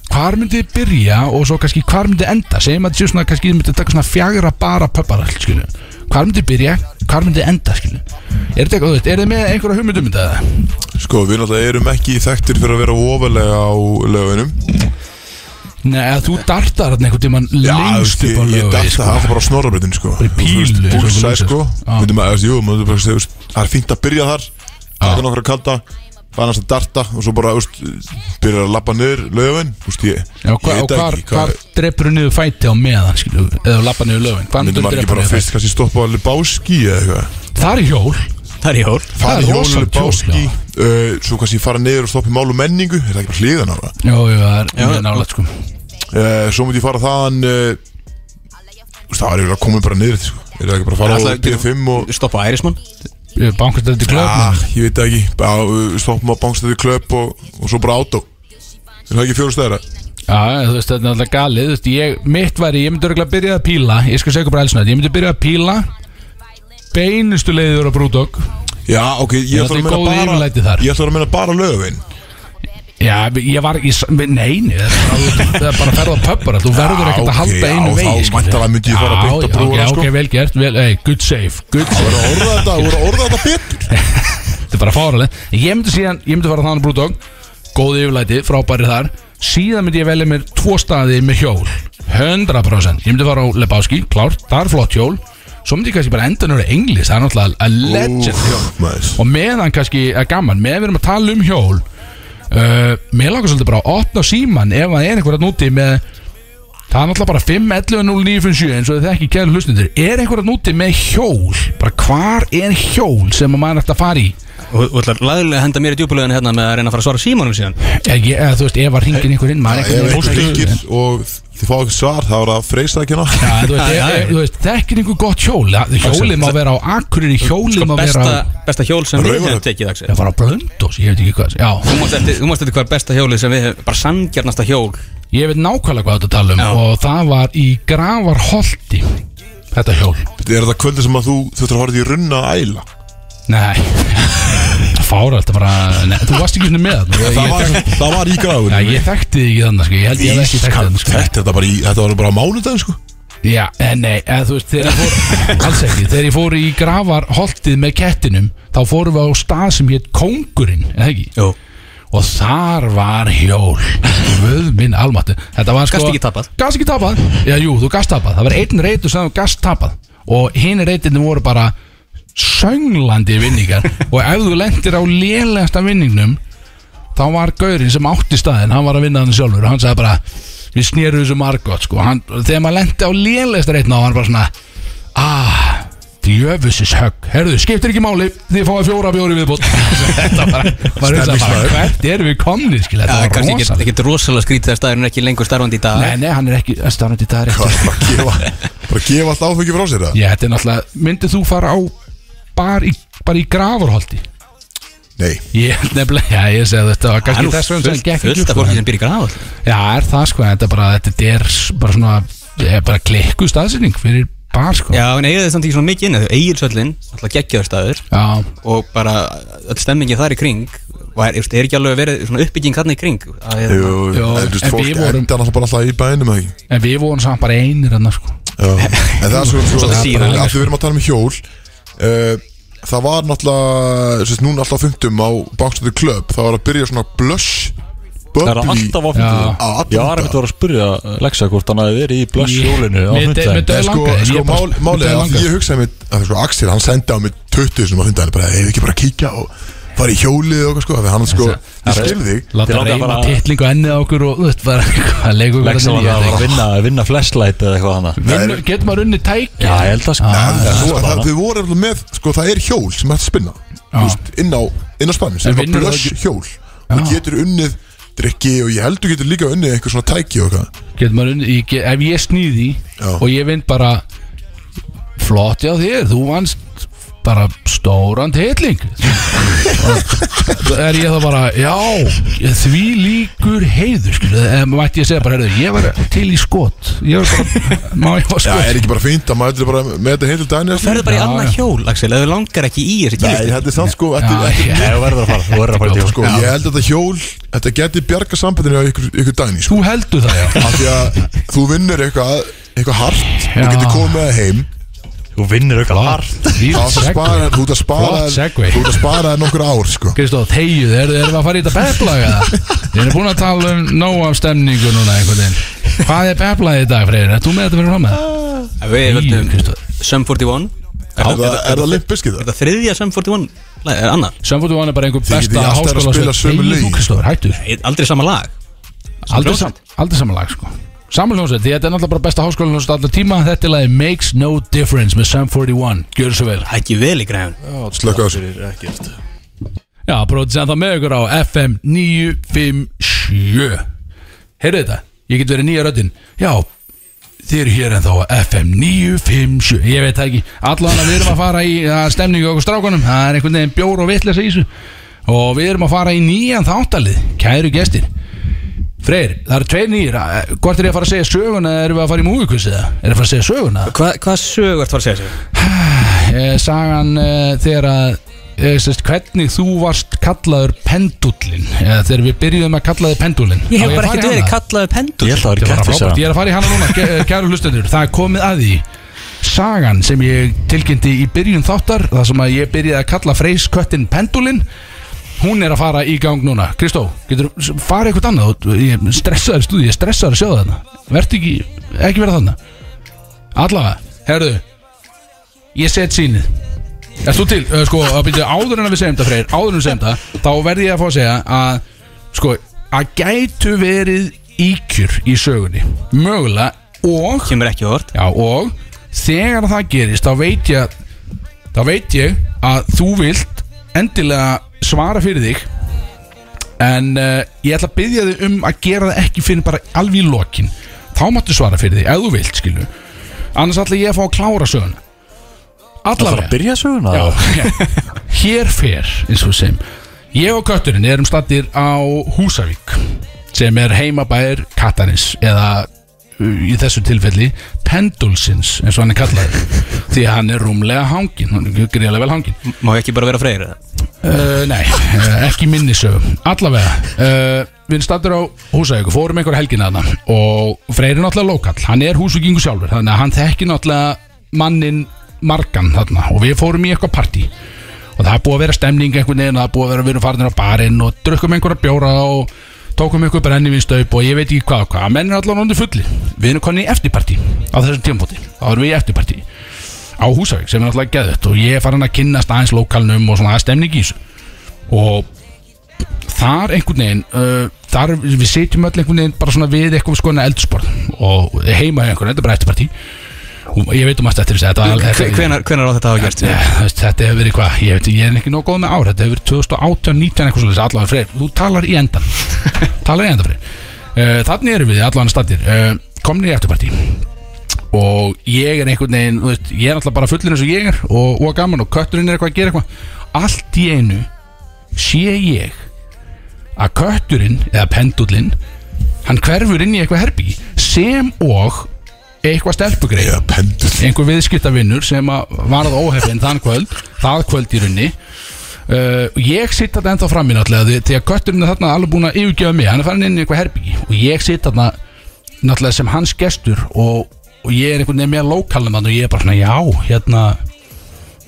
hvar myndið þið byrja og svo kannski hvar myndið enda? Segjum að þið séu svona kannski þið myndið taka svona fjagra bara pöpparall skilu hvar myndið byrja, hvar myndið enda skilu er þetta eitthvað, er þið með einhverja hugmyndum um þetta? Sko, við náttúrulega erum ekki þekktir fyrir að vera ofalega á lögunum Nei, að þú dartar þarna einhvern tímann lengst ég, upp á ég lögu dætti það bara á snorrabröðin sko. Bara í pílu, eins og Búlsæ þú sko. Já. Að, veist, Það er fínt að byrja þar. Taka nokkra kalda Fannast að darta Og svo bara, veist Byrja að lappa Já, hva, ég og ekki hvar drepur niður fæti á meðan skilu, eða lappa niður lögin hvar Myndum maður ekki bara fyrst kannski stoppa alveg báski eða eitthvað? Það er hjól Það er hjól Fara er hjól, báski uh, Svo kannski fara niður og stoppa í mál og menningu Er það ekki bara hliðan á það? Jó, jú, það er mjög nálægt sko. Uh, Svo myndi ég fara þaðan uh, Það var eiginlega komið bara niður sko. Er það ekki bara að fara á Ætlaðu ekki- P5 og Stoppa Ærismann Bankast þetta í klöp Já, ég veit ekki. Stoppum á bankstæði klöp og, og svo bara átó. Er það ekki fjóru stæðra? Já, þú veist, þetta er alltaf galið. Veist, ég, mitt væri, ég myndi örgulega byrja að píla. Ég skal segja bara elsnætt Ég myndi byrja að píla Beinustu leiður á brúdog Já, ok, ég ætla að. Ég ætla að meina bara lögvin Já, ég var ekki Nei, nei, það er bara, það að ferða á pöppar Þú verður ekkert að halda einu vegi Já, þá væntanlega myndi ég fara að byrta Já, brúðuna ok, sko. ok, vel gert vel, hey, Good save, good Það voru að orða þetta, það voru að orða þetta betur. Þetta er bara fáraleg Ég myndi síðan, ég myndi fara þannig brúdog Góð yfirlæti, frábæri þar. Síðan myndi ég velja mér tvo staði með hjól. 100% Ég myndi fara á Lebowski, klárt, það er flott hjól. Svo myndi ég kannski bara enda nörðu englis Það er náttúrulega a legend hjól. Mæs Og meðan kannski er gaman Meðan við erum að tala um hjól uh, Mér langar svolítið bara að opna síman Ef það er einhverja núti með Það er náttúrulega bara 5.11.09.57 eins og þið ekki kæru hlustundur Er einhverja núti með hjól? Bara hvar er hjól sem að maður ætti að fara í? Og þú ætlar laðilega að henda mér í djúpuleginu hérna með að reyna að fara að svara símanum síðan. Ég, ég, eða, þú veist, ef að ringin einhver inn maður einhvern einhver veginn ringir og þið fá ekki svar þá er það freysta ekki ná Já, þú veist, Já, já, já. ef- þú veist, þekkir einhver gott hjól ja, Hjólið má vera á Akureyri Hjólið Sko má vera besta, á besta hjól sem við Raufarhöfn. hefum tekið dags Það var á Blöndós, ég veit ekki hvað Já, Þú mást eftir, þú mást eftir hvað er besta hjólið sem við hefum Bara sangjarnasta hjól Ég veit nákvæmlega hvað þetta tala um Já. og það var í Gravarholti þetta hjól Er þetta kvöldi sem að þú þurftur að horfa í runna að æla? Nei fára alltaf bara nei, Þú varst ekki svona með það var, það var í gráður Já, ég þekkti þig ekki þannig sko. Ég held ég hef ekki þekkti þannig sko. Þetta var bara í, þetta var bara á mánudaginn sko. Já, en nei, eða þú veist Þegar ég fór, alls ekki. Þegar ég fór í gravarholtið með kettinum Þá fórum við á stað sem hétt Kóngurinn Eða ekki? Jú, Og þar var hjól. Vöð minn almáttu Þetta var sko Gast ekki tapað. Gast ekki tapað? Já, jú, þú gast tapað. Það var einn reytur sem gast tapað. Og hinn reytirni voru bara Sönglandi vinningar. Og ef þú lendir á lélegasta vinningnum Þá var gaurinn sem átti staðinn Hann var að vinna þannig sjálfur. Og hann sagði bara Við snérum þessu margótt sko. Hann, Þegar maður lendi á lélegasta reytna Og hann bara svona Ah Djöfusis högg Herðu, skiptir ekki máli. Þið fáið fjóra bjóri viðbútt Þetta var, var bara, Stemningsmaður. Hvert erum við komnið skil Þetta það er var kannski rosa ekkert- ekkert rosalega skrítið að staðurinn er ekki lengur starfandi í dag. Nei, nei, hann er ekki Starfandi í dag er ekki. Bara bara gefa allt áfengi frá sér það? Já, þetta er náttúrulega Myndið þú fara á Bar í, bara í gravarholti Nei, Ég, nefnilega, já, ég segi þetta var Það kannski þess vegna sem fullt gekk fullt ekki af upp, fólki sem býr í graf Já, er það sko, þetta er bara Þetta er bara svona er bara klikku staðsynning fyrir bar sko. Já, en eigið þið samt ekki svona mikið inn Egilsöllin, alltaf geggjaður staður. Já, og bara öll stemmingi þar í kring og er, er ekki alveg verið svona uppbygging þarna í kring? Að, jú, hérna, Jú, en þú veist, en fólk við vorum- enda náttúrulega bara alltaf í bænum eða ekki? En við vorum samt bara einir hann sko. Já, en það er svo, svo Svolítið síðan. að við erum að tala um hjól Það var náttúrulega sérst, núna alltaf fundum á Bankstættu Club Það var að byrja svona blush Það er alltaf á alla Ég var ekkert að vera að spyrja Lexa hvort hann hafi verið í Ég- blössjólinu á döð- Nei, sko, sko málið er að ég hugsaði að sko, Axel, hann sendi á mig 20 sem að funda hann bara, hefur ekki bara kíkja og fara í hjólið og eitthvað sko, þannig hann sko, ég skil þig. Láta bara- titling og ennið á okkur og þú veist bara hvað leikur við Lexa var þetta að nýja að vinna, vinna flashlight eða eitthvað hana Vinnu- Getur maður unni tæki? Já, ég held að sko. Ah, það, það, þið voru alveg með, sko, það er hjól sem hægt að spinna. Veist, inn á, á spannu sem er það blöss hjól. Og getur unnið drikki og ég held þú getur líka unnið eitthvað svona tæki og eitthvað. Getur maður unni ég get- Ef ég snýði og ég vind bara flott já þér, þú vannst bara stóran titling. Og er ég þá bara já, því líkur heiður skilu, eða mætti ég segja bara heyrðu, ég var til í skot. Ég var bara, má ég Já, skot? er ekki bara fínt að maður bara með þetta heil til daginn ferðu bara í Já, annað já. hjól, Axel, þú langar ekki í þessi Nei, þetta er samt sko Já, þú verður að fara, þú sko, ég held að þetta hjól þetta geti bjarga sambandinu á ykkur, ykkur daginn sko. Þú heldur það já. Af því að þú vinnur eitthvað eitthvað hart Já. og getur komið með það heim Þú vinnur eitthvað hart þú ert að spara Flott segway. þú ert að spara þér nokkur ár sko. Kristóð, þegjuð, erum við að fara í þetta peplag eða? Við erum búin að tala um nóg af stemningu núna einhvern veginn Hvað er peplag í dag, Freyr? Er þú með þetta fyrir fram með? Við völdum Kristóð Sum 41 er, það, er það limpiskið Er það? þriðja Sum 41? Nei, er annar Samfóttu var bara einhver Þið besta getið alltaf að háskóla spila sömu Nei, Aldrei sama lag Aldrei, hljómsveit. sam, aldrei saman lag, sko Saman hljómsveit, því þetta er náttúrulega bara besta háskóla hljómsveit allar tíma. Þetta er lagi Makes No Difference með Sum 41 Gjör svo vel. Ekki vel í græðun Slökka á þessu. Já, bróðið sem það með ykkur á FM 957 Heyrðu þetta, ég get verið nýja röddinn Já, þið eru hér en þá á FM 957 Ég veit það ekki, allan að við erum að fara í uh, stemningu okkur strákunum. Það er einhvern veginn bjór og vitleisa í þessu. Og við erum að fara í nýjan þáttalið. Kæru gestir Freyr, það eru tveir nýjir uh, Hvort er ég að fara að segja söguna eða erum við að fara í múvikvissið það? Er ég að fara að segja söguna? Hva, Hvað sög ert að fara að segja sér? Eh, Sagan uh, þegar að eh, sérst, hvernig þú varst kallaður pendullin eða þegar við byrjuðum að kalla þig pendulin Ég hef bara ekkert verið kallaði pendur Ég er að fara í hana núna, kæru hlustendur. Það er komið að því. Sagan sem ég tilkynnti í byrjun þáttar Það sem að ég byrjaði að kalla Hún er að fara í gang núna. Kristó, getur farið eitthvað annað? Þú- Ég stressaður stúði, ég stressaður að sjá þarna. Vertu ekki, ekki vera þarna. Allavega, herðu Ég set sýnið. Er þú til, uh, sko, að byrja áður en að við segjum þetta freyr Áður en við segjum þetta Þá verði ég að fá að segja að Sko, að gætu verið íkjur í sögunni. Mögulega Og Kemur ekki orð Já, og þegar það gerist þá veit ég þá veit ég að þú vilt endilega svara fyrir þig en uh, ég ætla að byggja þig um að gera það ekki fyrir bara alveg í lokin. Þá máttu svara fyrir þig, ef þú vilt, skilu annars ætla ég að fá að klára söguna. Það þarf að allavega. byrja söguna Já, hér fer eins og segjum. Ég og kötturinn erum stattir á Húsavík sem er heimabæður Katarins eða í þessu tilfelli pendulsins eins og hann er kallaður. Því að hann er rúmlega hangin hann er greiðlega vel hangin Má ekki bara vera freyr uh, Nei, uh, ekki minni sögum Allavega uh, Við stattur á húsæku, fórum einhver helgina þarna. Og Freyr er náttúrulega lokall hann er húsugingu sjálfur, þannig að hann þekki náttúrulega mannin margan þarna. Og við fórum í eitthvað partí. Og það búið að vera stemning einhvern veginn það búið að vera við erum farinir á barinn og drukkum einhverja bjóra og tókum einhver brennivinstaup og ég veit ekki hvað og hvað. Menn er allavega náttúrulega fulli við erum konni í eftirpartí á þessum tímpóti þá erum við í eftirpartí. Á Húsavík sem er náttúrulega geðut og ég er farin að kynnast aðeins lokalnum og svona er stemning í þessu. Og þar einhvern veginn uh, þar við sitjum öll einhvern veginn bara svona við eitthvað skoðan eldsporð og heima einhvern, þetta er bara eftirpartí og ég veit um að þetta er Hvenar, á þetta hafa þú veist, þetta hefur verið hvað, ég veit, ég er ekki góð með ár Þetta hefur verið 2018, 19 eitthvað svolítið Allavega freyr, þú talar í endan Talar í endan freyr uh, Þannig erum við allavega statir uh, Komnir í eftirparti Og ég er einhvern veginn, veist, ég er alltaf bara fullin eins og ég er Og, og gaman og kötturinn er eitthvað að gera eitthvað. Allt í einu sé ég Að kötturinn, eða pendullinn Hann hverfur inn í eitthvað herbyggi Sem og eitthvað pendur. Einhver viðskiptavinnur sem að varð óhefinn þann kvöld, það kvöld í runni uh, ég sitt þarna ennþá fram í náttúrulega því, því að kötturinn er þarna alveg búin að yfirgefa mig, hann er farin inn í eitthvað herbyggi og ég sitt þarna náttúrulega sem hans gestur og, og ég er einhvern veginn með lokalum og ég er bara svona já, hérna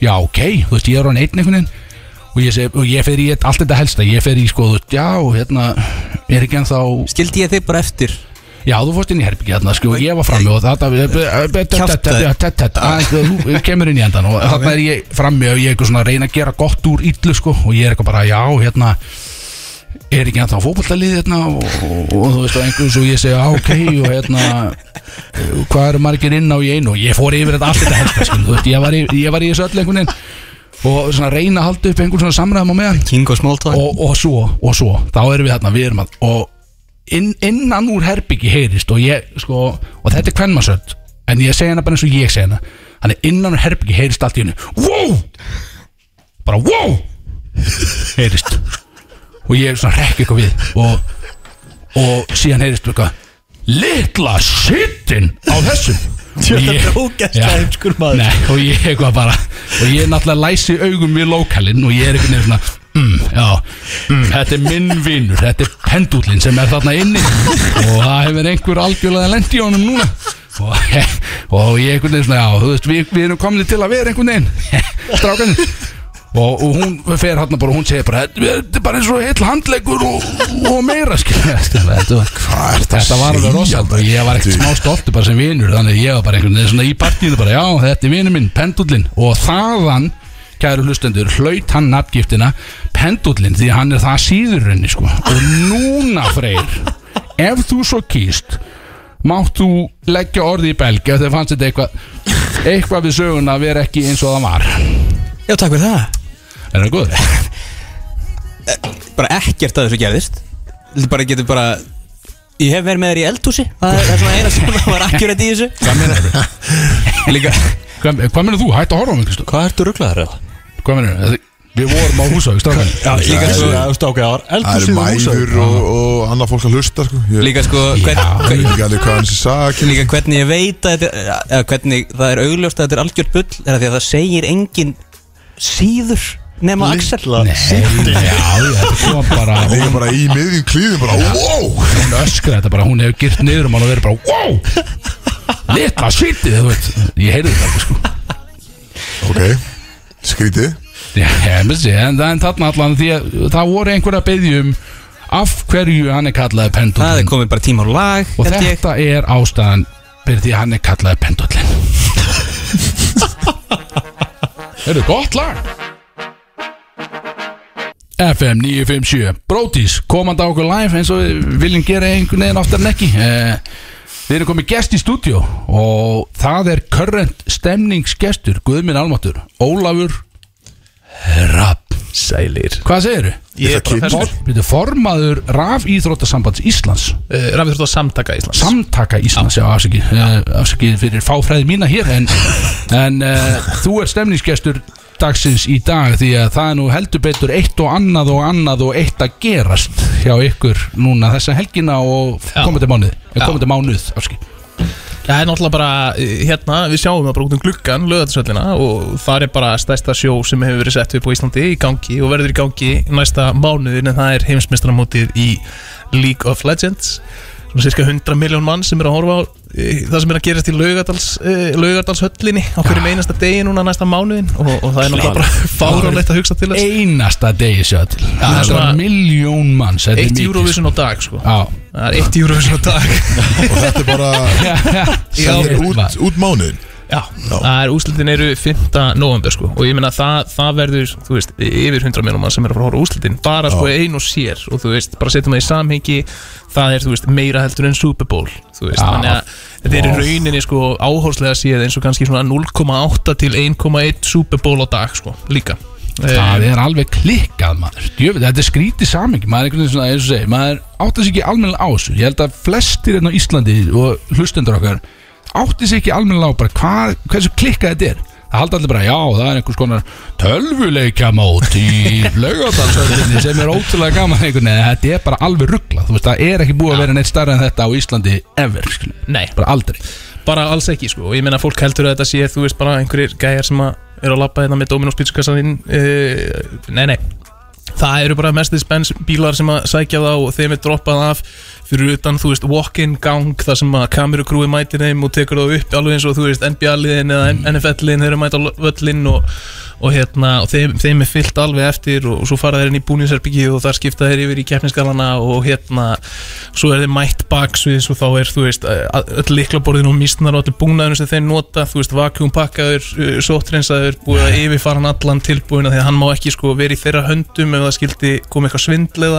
já, ok, þú veist, ég er hann einn einhvern veginn. Og ég, seg, og ég fer í allt þetta helsta, ég fer í sko, þú veist, já, hérna er ekki ennþá Skildi ég þig bara eftir? Já, þú fórst inn í herbyggja þarna, sko, og ég var frammi og þetta Þú kemur inn í endan og þarna er ég frammi og ég er eitthvað svona að reyna að gera gott úr illu, sko, og ég er eitthvað bara, já, hérna er ekki ennþá fókbaltalið hérna og, og, og þú veist og einhvers og ég segi, já, ok, og hérna hvað eru margir inn á í einu og ég fór yfir þetta allt þetta helsta, sko, þú veist, ég var í, ég var í þessu öll einhvern veginn og svona reyna að halda upp einhvern svona samræðum á meðan og og, svo, og svo, þá erum við þarna, við erum að og inn, innan úr herbyggi heyrist og ég, sko, og þetta er kvennmarsöld en ég segi hana bara eins og ég segi hana. Þannig innan úr herbyggi heyrist allt í hennu wow! Bara wow! Heyrist. Og ég svona rekk eitthvað við og, og síðan heyrist eitthvað litla sittin á þessum Og ég- er Já. Nei, og ég eitthvað bara og ég náttúrulega læsi augum við lokalinn og ég er einhvern veginn svona mm, já, mm, þetta er minn vinnur þetta er pendullin sem er þarna inni. Og það hefur einhver algjörlega lendi í honum núna. Og, og ég einhvern veginn svona, já, þú veist við, við erum komin til að vera einhvern veginn strákanir og, og hún fer hann bara, hún segir bara þetta er bara eins og heill handleggur og, og meira skilja þetta, þetta var alveg rosald og ég var ekkert smá stoltur bara sem vinur þannig ég var bara einhvern veginn svona í partíinu bara já þetta er vinur minn, pendullin og þaðan, kæru hlustendur hlaut hann nafngiftina pendullin því hann er það síðurrenni sko og núna freyr ef þú svo kýst mátt þú leggja orði í belg ef þið fannst þetta eitthvað eitthvað við söguna að vera ekki eins og það var Já, takk fyrir það er það góður? Bara ekkert að þessu gerðist Þetta bara getur bara Ég hef verið með þér í eldhúsi Það er, svona eina sem var akkurat í þessu hvað meður þú? Hvað, meður þú? hættu að horfa á mig Kristó. Hvað ertu rugglaður eða? Hvað meður við vorum á strákan Já, líka sko það var Það eldur eru síðan húsa mæður og, og annað fólk að hlusta sko. Ég Líka sko hvern, hvern, er Líka hvernig ég veit að þetta er eða hvernig það er augljóst að þetta er algjört bull er að því að það segir engin síður nema Axel. Nei, þetta kom bara Það er bara í miðjum klíðum bara wow! Hún öskra þetta bara, hún hefur gyrt niður um og verið bara wow, litla svítið þú veit, ég heyrði þetta sko. Ok, skrítið. Já, sé, en, en þarna allan því að það voru einhverja byggjum af hverju hann er kallaði Það er komið bara tíma á lag og held ég. þetta er ástæðan fyrir því að hann er kallaði pendullin Þetta er gott lag. FM 957 Brótis, komandi á okkur live eins og við viljum gera einhvern veginn oftar en ekki. Eh, Við erum komið gest í stúdíó og það er current stemningsgestur Guðminn Almatur, Ólafur Rapp. Sælir. Hvað segirðu? Ég er Þetta bara kynnt. ferskur Byrju, formaður Raf Íþróttasambands Íslands. Uh, þurft að samtaka Íslands. Samtaka Íslands, já, afsakið uh, Afsakið fyrir fáfræði mína hér En, en uh, þú er stemningsgestur dagsins í dag Því að það er nú heldur betur eitt og annað og annað og eitt að gerast Hjá ykkur núna þessa helgina og komandi mánuð. Komandi mánuð, afsakið Það er náttúrulega bara, eh, hérna, við sjáum það bara út um gluggan, lögatarsöllina og það er bara stærsta sjó sem hefur verið sett upp á Íslandi í gangi og verður í gangi næsta mánuðin en það er heimsmestramótið í League of Legends. Svona cirka 100 miljón mann sem er að horfa á það sem er að gerast í Laugardals, uh, Laugardalshöllinni á hverjum einasta degi núna næsta mánuðin og, og það er náttúrulega bara fáránlegt að hugsa til þess. Einasta degi sjá til. Það er svona- miljón mann þetta er Eitt mikið, Eurovision á dag sko. Já. Það er eitt Eurovision á dag. Og þetta er bara út, út mánuðin Já, það er úslitin eru 5. november sko. Og ég meina það, það verður, þú veist, yfir 100 minnum mann sem er að fara að horfa úslitin bara sko ein og sér. Og þú veist, bara setjum það í samhengi það er, þú veist, meira heldur en Super Bowl þú veist, Já. þannig að þetta er í rauninni sko áhórslega séð eins og kannski svona 0,8 til 1,1 Super Bowl á dag sko, líka. Það er alveg klikkað maður. Djöfið, Þetta er skrítið samingi Maður er einhvern veginn svona, eins og segi Maður átti sig ekki almennilega á þessu. Ég held að flestir hérna á Íslandi og hlustendur okkar átti sig ekki almennilega á bara hvað, hversu klikkað þetta er. Það haldi allir bara, já, það er einhvers konar tölvuleikjamót í laugadalsöldinni sem er ótrúlega gaman einhvern veginn, þetta er bara alveg rugglað þú veist, það er ekki búið að vera neitt starra en þetta á Íslandi ever, skilur, Nei, bara aldrei. Bara alls ekki sko. Og ég meina fólk heldur að þetta sé þú veist bara einhverjir gæjar sem að eru að labba hérna með Dominos pizzakassaninn uh, nei nei það eru bara mestið spens bílar sem að sækja þá og þeim er droppað af. Fyrir utan þú veist walk-in gang þar sem að kamerukrúi mætir þeim og tekur þá upp alveg eins og þú veist NBA-liðin eða NFL-liðin þeir eru mæta völlin og, og hérna og þeim, þeim er fyllt alveg eftir og, og svo fara þeir inn í búninsherbyggi og þar skipta þeir yfir í keppnisgalana og hérna svo er þeir mætt baksviðs og þá er þú veist að- öll liklaborðin og mísnar og allir búnaðurinn sem þeir nota þú veist vakjúmpakkaður, sóttrensaður búið að yfirfara hann allan tilbúin af því að hann má ekki sko vera í þeirra höndum ef það skildi koma eitthvað svindl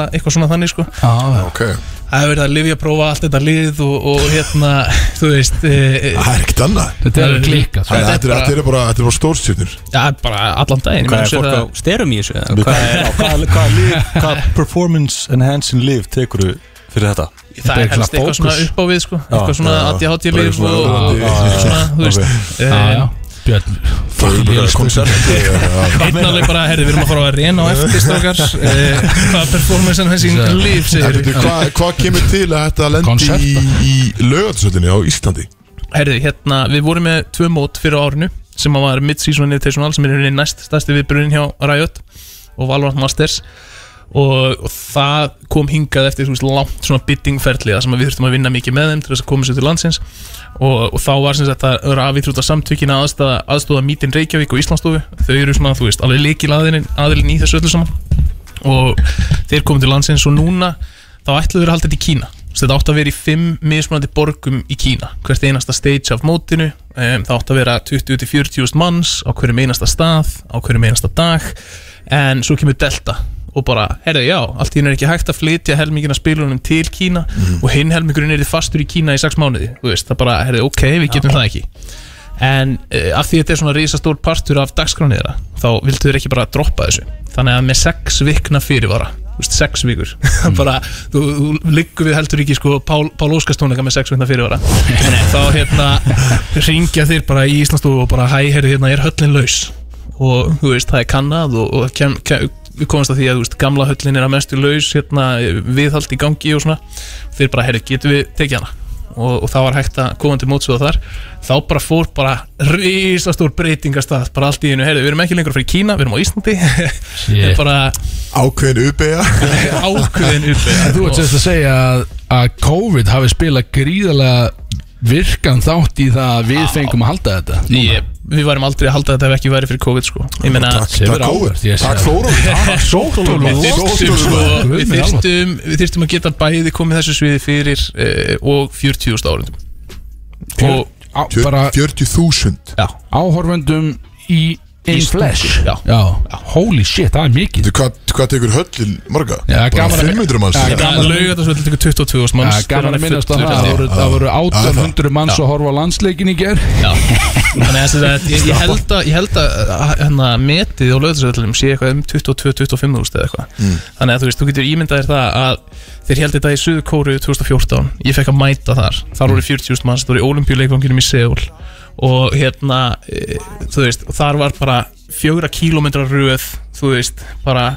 Já, það er verið að lifja prófa allt þetta lið og, og hérna þú veist e, e, það er ekkert annað þetta er sko. Þetta Þetta er bara- þetta er bara, þetta er bara allan daginn Hvað er sér fólk á styrum í þessu? Hvað er, Já, Hvað hvað liv- hvað performance enhancing liv tekur fyrir þetta? það er helst eitthvað svona upp á við sko eitthvað svona já. ADHD Bara lif svona þú veist Já, e, já, Björn fucking lélegur konsert. einn alveg bara, herri, við erum að fara að reyna á eftir stókar hvað performance en þessi líf Hvað hva kemur til að þetta lendi í, í lögatsöllinni á Íslandi? herri, hérna, við vorum með tvö mót fyrir árinu sem var mid-season invitational sem er í rauninni næst stærsti viðbrunnin hjá Riot og Valorant Masters og, og það kom hingað eftir veist, langt svona biddingferli það sem við þurftum að vinna mikið með þeim til þess að koma sér til landsins. Og, og þá var að rafíþrúta samtökin að aðstóða, aðstóða Mítin Reykjavík og Íslandsstofu. Þau eru svona, þú veist, alveg líkil aðilin, í þessu öllu saman. Og þeir komið til landsins og núna þá ætluðu þeir að halda þetta í Kína. Þetta átt að vera í fimm mismunandi borgum í Kína. Hvert einasta stage af mótinu um, það átt að vera 20-40 manns á hverjum einasta stað á hverjum einasta dag. En svo kemur Delta og bara, herðu já, allt í henni er ekki hægt að flytja helmingina spilunum til Kína og hinn helmingurinn er fastur í Kína í sex mánuði. Þú veist, það bara, herðu, ok, við getum það ekki. En uh, af því þetta er svona risastór partur af dagskráni þeirra þá vildu þeir ekki bara droppa þessu. Þannig að með sex vikna fyrirvara þú veist, sex vikur bara, þú, þú liggur við heldur ekki sko Pál, Pál Óskarstónleika með sex vikna fyrirvara. Þá hérna ringja þeir bara í Íslandsstofu og bara hæ, herri, hérna er höllin laus? Og þú veist, það er kannad og, og kem, kem, við komast að því að þú veist, gamla höllin er að mestu laus hérna, viðhald í gangi og svona. Þeir bara, herri, getum við tekið hana? Og, og það var hægt að koma til mótsöða þar. Þá bara fór bara risastór breytingastað, bara allt í einu. Heyrðu, við erum ekki lengur frá Kína, við erum á Íslandi. Er bara Ákveðin uppeyja ákveðin uppi Þú ert sérst að segja að, að COVID hafi spilað gríðarlega virkan þátt í það að við fengum að halda þetta Ég, við varum aldrei að halda þetta ef ekki væri fyrir COVID sko. Ég meina Takk, er Sóttólum Við þyrstum, sko, við, þyrstum, að geta bæði komið þessu sviði fyrir uh, og 40.000 árundum og Á, bara 40.000 já, áhorfendum í Í flesh. stúku, já. Holy shit, það er mikið. Þú, Hvað, hvað tekur höllin marga? Já, gaman Bara að- 500 manns. Já, það gaman að- laugat að þetta tekur 22.000 manns. Ja, gaman að minnast á það, voru, það voru Já, 1800 manns að horfa á landsleikin í ger Já, þannig að þess að ég, held að, ég held að að, hérna, metið á löðarsvöldunum sé eitthvað um 22-25 úrst eða eitthvað. Þannig að þú veist, þú getur ímyndað þér það að þeir held þetta í Suður Kóru 2014 ég fekk að mæta þar, þar voru 40.000 manns. Það voru í olimpíuleikvanginum í Seúl og hérna, e, þú veist þar var bara fjögra kílómetra röð þú veist, bara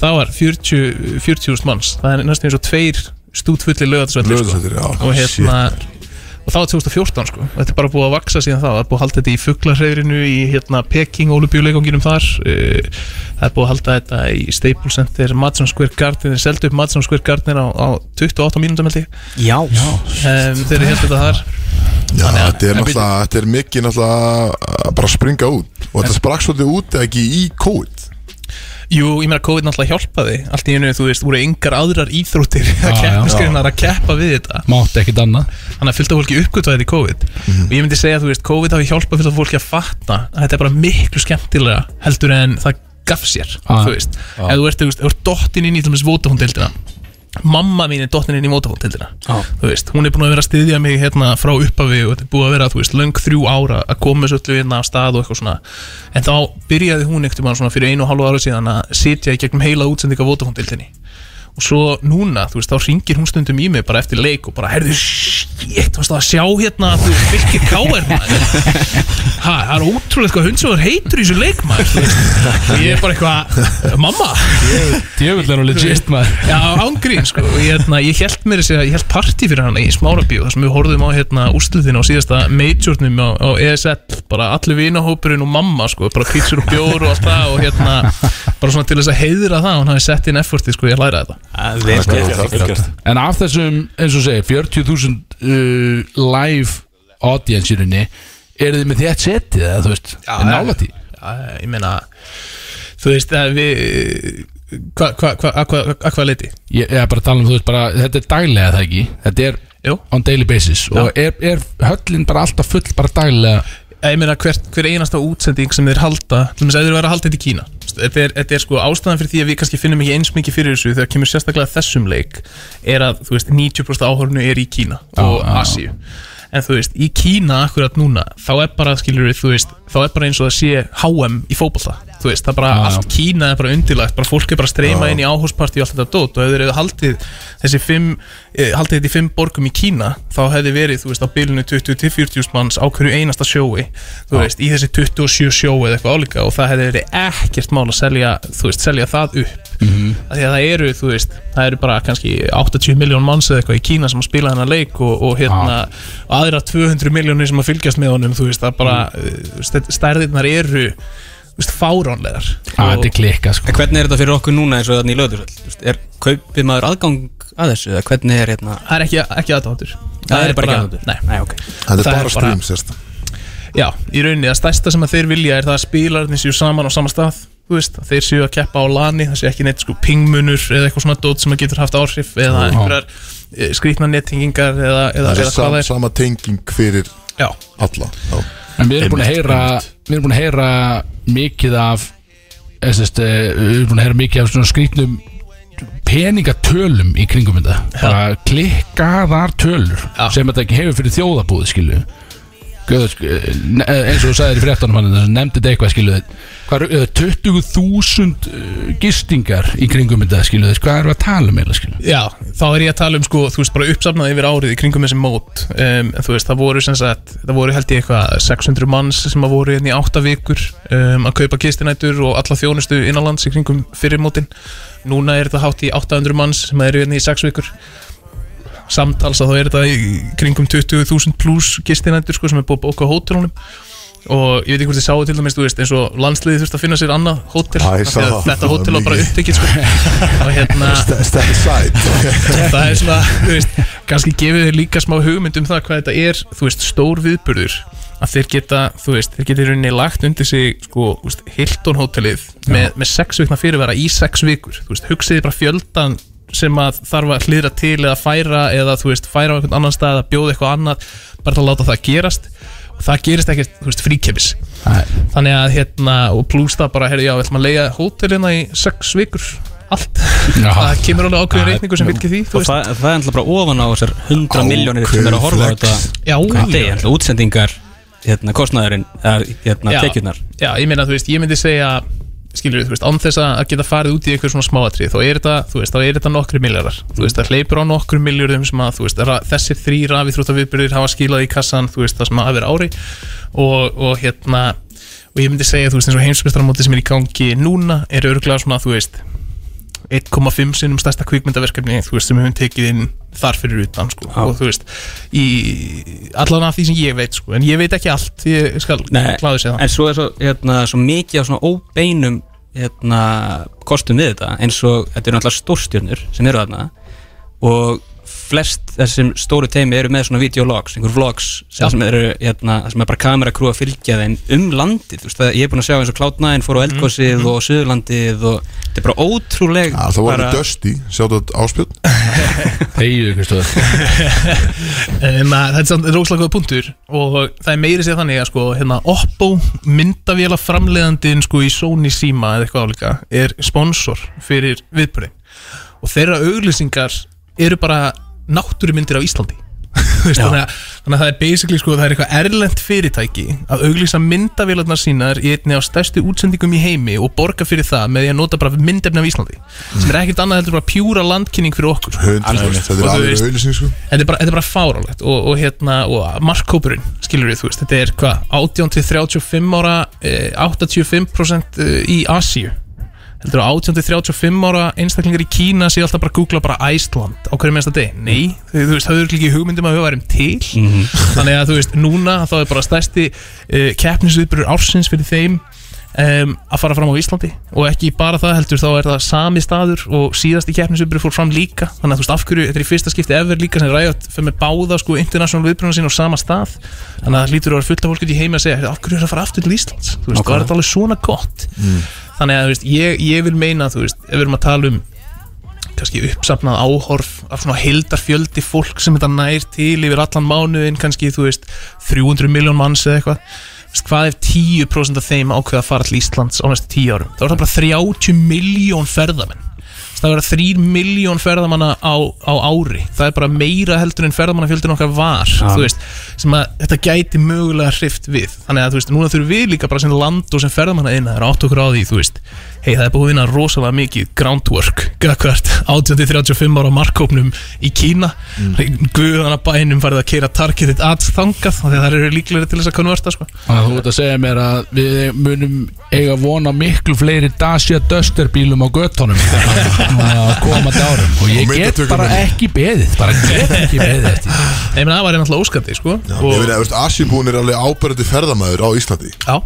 það var 40 40.000 manns. Það er næstum eins og tveir stútfulli löðarsvöldur sko. Og hérna shit. Og það var 2014 sko. Þetta er bara búið að vaksa síðan þá það er búið að halda þetta í fugglarhreirinu í hérna Peking olubíuleikonginum þar. Uh, það er búið að halda þetta í Staples Center Madison Square Garden. Þeir seldu upp Madison Square Garden á, á 28 mínútum held ég. Já, já. Um, þeir eru þetta þar. Já, Þannig að- þetta er náttúrulega, þetta er mikið náttúrulega að bara springa út. Og þetta sprakk svolítið út ekki í COVID Jú, ég meina COVID náttúrulega hjálpaði. Allt í einu, þú veist, voru engar aðrar íþróttir að Já, já. keppniskrinar að keppa við þetta. Mátt ekkit annað. Þannig að fylgta fólki uppgötvaðið í COVID. Og ég myndi segja að þú veist, COVID hafi hjálpað fylgta fólki að fatta að þetta er bara miklu skemmtilega heldur en það gaf sér Ah. þú veist, ef þú ert, þú veist, ef þú ert dottin inn í til dæmis Vodafone-deildina mamma mín er dottin inn í Vodafone-deildina Já. þú veist, hún er búin að vera að styðja mig hérna frá uppafi og þetta er búið að vera, þú veist, löng þrjú ára að koma öllu hérna af stað og eitthvað svona. En þá byrjaði hún ekkert um svona fyrir einu og hálfu ára síðan að sitja í gegnum heila útsendinga Vodafone-deildinni og svo núna, þú veist, þá ringir hún stundum í mig bara eftir leik og bara, herðu, shit, varstu að sjá hérna að þú fylgir káir maður? Ha, það er ótrúlega hvað hundsóður heitur í þessu leik maður þú veist. ég er bara eitthvað, mamma. Djöfull er og legit maður. Já, ángrín, sko. Ég, hérna, ég held mér segja, ég held partí fyrir hana í Smárabíu þar sem við horfðum á hérna úrslutin á síðasta majornum á, á ESL bara allir vinahópurinn og mamma, sko bara pítsur og bjór og allt það og hérna bara að. En af þessum, eins og segir 40.000 uh, live audience í rauninni eru þið með þétt setið eða þú veist, Já, tí Já, ég meina þú veist að við hvað hva, hva, hva, hva, hva, hva leiti? ég, er bara að tala um, þú veist, bara, þetta er daglega það ekki? Þetta er Jú, on daily basis og er, er höllin bara alltaf full bara daglega ég meina hver, hver einasta útsending sem þeir halda til þess að þeir vera að halda þetta í Kína þetta er, þetta er sko ástæðan fyrir því að við kannski finnum ekki eins mikið fyrir þessu þegar kemur sérstaklega þessum leik er að þú veist 90% áhörnu er í Kína og já. Asíu en þú veist, í Kína akkurat núna þá er bara, skilur við, þú veist þá er bara eins og það sé HM í fótbolta þú veist, það bara, já. allt Kína er bara undirlagt bara fólk er bara streyma inn í áhúsparti og allt þetta dót og ef þeir hefðu haldið þessi fimm, eh, haldið þetta í fimm borgum í Kína þá hefði verið, þú veist, á bilinu 20-40 manns á hverju einasta sjói þú veist, í þessi 27 sjói eða eitthvað álíka og það hefði verið ekkert mál að selja, þú veist, selja það upp Mhm. af því að það eru, þú veist, það eru bara kannski 80 miljón manns eða eitthvað í Kína sem að spila hennar leik og, og hérna og aðra 200 miljónir sem að fylgjast með honum, þú veist, það bara mm. stærðirnar eru veist, fáránlegar. Að þetta er klikka sko. En hvernig er þetta fyrir okkur núna eins og þannig í löðursvöld? Er kaupið maður aðgang að þessu? Eða hvernig er hérna? Það er ekki, ekki aðdándur Það er bara ekki aðgangur? Nei, Nei, ok. Þetta er Það er bara stream, sérst. Já, í rauninni að stærsta sem að þeir vilja er það að spilarnir séu saman á sama stað. Veist, að þeir séu að keppa á lani það sé ekki neitt sko pingmunur eða eitthvað svona dót sem að getur haft áhrif eða einhverjar eh, skrýtna nettingingar eða, eða, Það eða er hvað sam, það er. sama tenging fyrir Já, alla Já. En við erum búin að heyra Við erum búin að heyra mikið af eða, sest, eh, Við erum búin að heyra mikið af svona skrýtnum peningatölum í kringum þetta. Klikkaðar tölur sem þetta ekki hefur fyrir þjóðabúð skilu eins og þú sagðir í fréttanum hann nefndi þetta eitthvað skilu hvað eru eh, 20.000 eh, gistingar í kringum þetta skilu hvað erum við að tala um eða Já, þá er ég að tala um sko, þú veist, bara uppsafnað yfir árið í kringum þessi mót. Um, þú veist, það voru sem sagt, það voru held ég eitthvað 600 manns sem að voru hérna í 8 vikur um, að kaupa kistinætur og alla þjónustu innanlands í kringum fyrir mótin núna er þetta hátt í 800 manns sem eru hérna í 6 vikur samtals að þá er þetta í kringum 20.000 pluss gistinætur sko, sem er búið bóka á hótelunum. Og ég veit ekki hvort þið sáu til dæmis, veist, eins og landsliði þurfti að finna sér annað hótel þetta hótel var bara upptekið sko. og hérna það er svona, veist, kannski gefið þér líka smá hugmynd um það hvað þetta er, þú veist, stór viðburður. Að þeir geta, þú veist, þeir geta í rauninni lagt undir sig, sko, Hilton hótelið með, með sex vikna fyrirvara í sex vikur, þú veist, hugsiði bara fjöldan sem að þarf að hlýra til eða færa eða, þú veist, færa á einhvern annan stað eða bjóða eitthvað annað, bara til að láta það gerast. Og það gerist ekkert, þú veist, fríkjöfis þannig að, hérna, og pluss það bara, herri, já, ætlum að leiða hótelina í sex vikur, allt. Það kemur alveg ákveðin Það- reikningu sem fylgir því, Og það, það er alltaf bara ofan á þessar 100 miljónir sem er að horfa á þetta. Já. er alltaf útsendingar hérna, kostnæðurinn, eða hérna, tekjurnar. Já, ég meina, þú veist, ég myndi segja skilur þú veist, án þess að geta farið út í einhver svona smáatrið, þá er þetta, þú veist, þá er þetta nokkru milljarar, þú veist, það hleypur á nokkru milljurum sem að, þú veist, þessir þrý rafíþróttaviðbyrðir hafa skilað í kassan, þú veist, það sem að verið ári. Og, og hérna og ég myndi segja, þú veist, eins og heimsmestramóti sem er í gangi núna er örgulega svona, þú veist 1,5 sinnum stærsta kvikmyndaverkefni þú veist, sem við höfum tekið inn þar fyrir utan sko. og þú veist í, allan af því sem ég veit sko. en ég veit ekki allt, ég skal kláði segja það en svo er svo, hérna, svo mikið á svona óbeinum hérna, kostum við þetta eins og þetta eru náttúrulega stórstjörnur sem eru þarna og flest þessum stóru teimi eru með svona videologs, einhver vlogs sem, sem eru, hérna, það sem er bara kamerakrú að fylgja þeim um landið, þú veist, það, ég er búin að sjá eins og Cloud9 fór á Eldgósið og Suðurlandið og þetta er bara ótrúleg Já, það var bara, Dusty, sjáttu þetta áspjöld Þegiðu, Kristóður En að, þetta er róslega góða punktur og það er meiri sér þannig að sko, hérna, Oppo myndavéla framleiðandinn sko, í Sony Sima eða eitthvað álíka er sponsor fyrir viðbörðin og þeirra auglýsingar eru bara náttúrumyndir á Íslandi. Þannig, að, þannig að það er basically sko, það er eitthvað erlend fyrirtæki að auglýsa myndavélarnar sínar í einni af stærstu útsendingum í heimi og borga fyrir það með því að nota bara myndefni af Íslandi sem er ekkert annað heldur bara pjúra landkynning fyrir okkur. 100% Þetta Og er alveg auðlýsing sko. þetta er bara, þetta bara fárálegt og, og hérna, og markkópurinn skilur við, þú veist, þetta er hvað 18 til 35 ára eh, 85% í Asíu heldur að 18 til 35 ára einstaklingar í Kína sé alltaf bara að googla bara Æsland á hverju mennsta deg, nei þau, þú veist, það eru ekki hugmyndum að við værim til. Þannig að þú veist, núna þá er bara stærsti uh, keppnisviðburur ársins fyrir þeim um, að fara fram á Íslandi. Og ekki bara það heldur þá er það sami staður og síðasti keppnisviðburur fór fram líka. Þannig að þú veist af hverju, þetta er í fyrsta skipti ever líka sem ræðat fyrir með báða sko international viðburuna sín á sama stað. Þannig að það hlýtur að vera fullt af fólk í heimi að segja af hverju er það að fara aftur til Íslands? Þú veist, var þetta alveg svona gott? Þannig að veist, ég, ég vil meina þú veist, ef við erum að tala um kannski uppsafnað áhorf af svona hildarfjöldi fólk sem þetta nær til yfir allan mánuðin, kannski þú veist 300 miljón manns eða eitthvað hvað ef 10% af þeim ákveða að fara til Íslands á næstu 10 árum? Þá er það bara 30 miljón ferðamenn. Það verða 3 miljón ferðamanna á, á ári. Það er bara meira heldur en ferðamannafjöldin okkar var þú veist, sem að þetta gæti mögulega hrift við. Þannig að þú veist, núna þurfum við líka bara sem land og sem ferðamanna eina að átt okkur á því, þú veist hei, það er búið að vinna rosalega mikið groundwork gagvart 18-35 ára markkópnum í Kína mm. guðana bænum farið að keira targeted ads þangað, þannig að það eru líklega til þess að konverta sko. Að þú ert að segja mér að við munum eiga vona miklu fleiri Dacia Duster bílum á göttunum á komandi árum og ég Og get bara ekki beðið bara get ekki beðið. Nei, menn það var náttúrulega óskandi sko. Ég og, veit að, Asibún er alveg ábærandi ferðamæður á Íslandi já,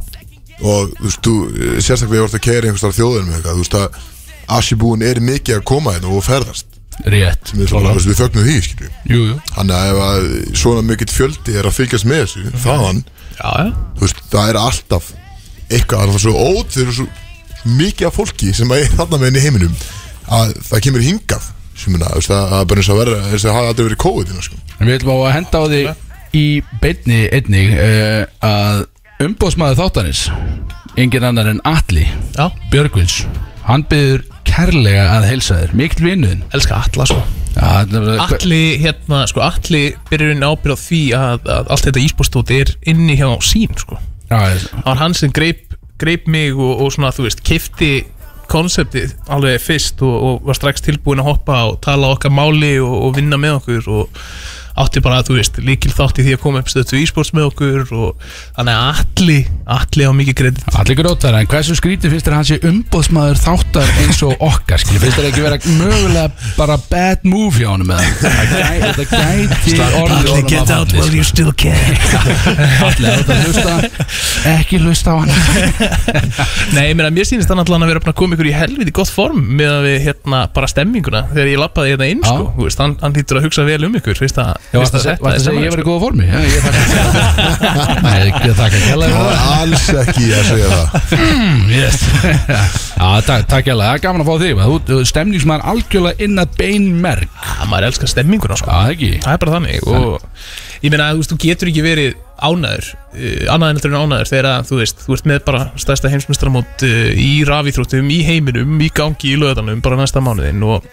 og þú veist, þú, sérstaklega ég vart að keira einhvers þar þjóðin með eitthvað, þú veist að Asibún er mikið að koma hérna og ferðast. Rétt er svona, þú veist, við fögnum því, skilju jú, jú. Þannig að ef að svona mikill fjöldi er að fylgjast með þessu, þaðan já, já. þú veist, það er alltaf eitthvað, það er svo ót þeir eru svo, svo mikið af fólki sem er þarna með henni heiminum að það kemur hingað sem að, það er bara eins og verða þess að það hafa aldrei verið COVID-19 sko. En Við ætlum á að henda á því í beinni einnig uh, að umbóðsmaður þáttanis engin annar en Atli Já, Björgvins hann byður kærlega að heilsa þér. Mikil vinnuðin elska alla sko. Alli, hérna, sko, Alli byrjar inn ábyrð á því að, að allt þetta ísbústóti er inni hjá sín, sko. Já, Það var hann sem greip, greip mig og, og svona, þú veist, kifti konseptið alveg fyrst og, og var strax tilbúin að hoppa og tala okkar máli og, og vinna með okkur og átti bara, þú veist, líkil þátt í því að koma upp stöðu e-sports með okkur og þannig að Alli, Alli á mikið kredit. Allir grótar, en hversu skrítið finnst þér að hann sé umbóðsmaður þáttar eins og okkar? Skilja, finnst þér ekki vera mögulega bara bad move hjá honum með það þetta gæti orðið honum að falli, you still can. Allir að hlusta? Ekki hlusta á hann. Nei, meina, mér sýnist það náttúrulega að vera að koma ykkur í helviti gott form með að við, hérna, bara stemminguna þegar ég lappaði hérna inn, sko, veist, hann, hann lítur að hugsa vel um ykkur, fyrst að, Varstu að segja ég var í sko. góða formi. Já, ég þakka ég ekki Það alveg er alls ekki að segja það. Yes. Já, takk, takk alveg, það er gaman að fá þig. Þú þú- stemningsmaður algjörlega inn að beinmerg Já, maður elskar stemminguna, sko. Já, það ekki. Það er bara þannig. Og ég meina, þú getur ekki verið ánæður, uh, annað en heldur en ánæður þegar að, þú veist, þú ert með bara stærsta heimsmestramót uh, í rafíþróttum í heiminum, í gangi í löðanum bara næsta mánuðin og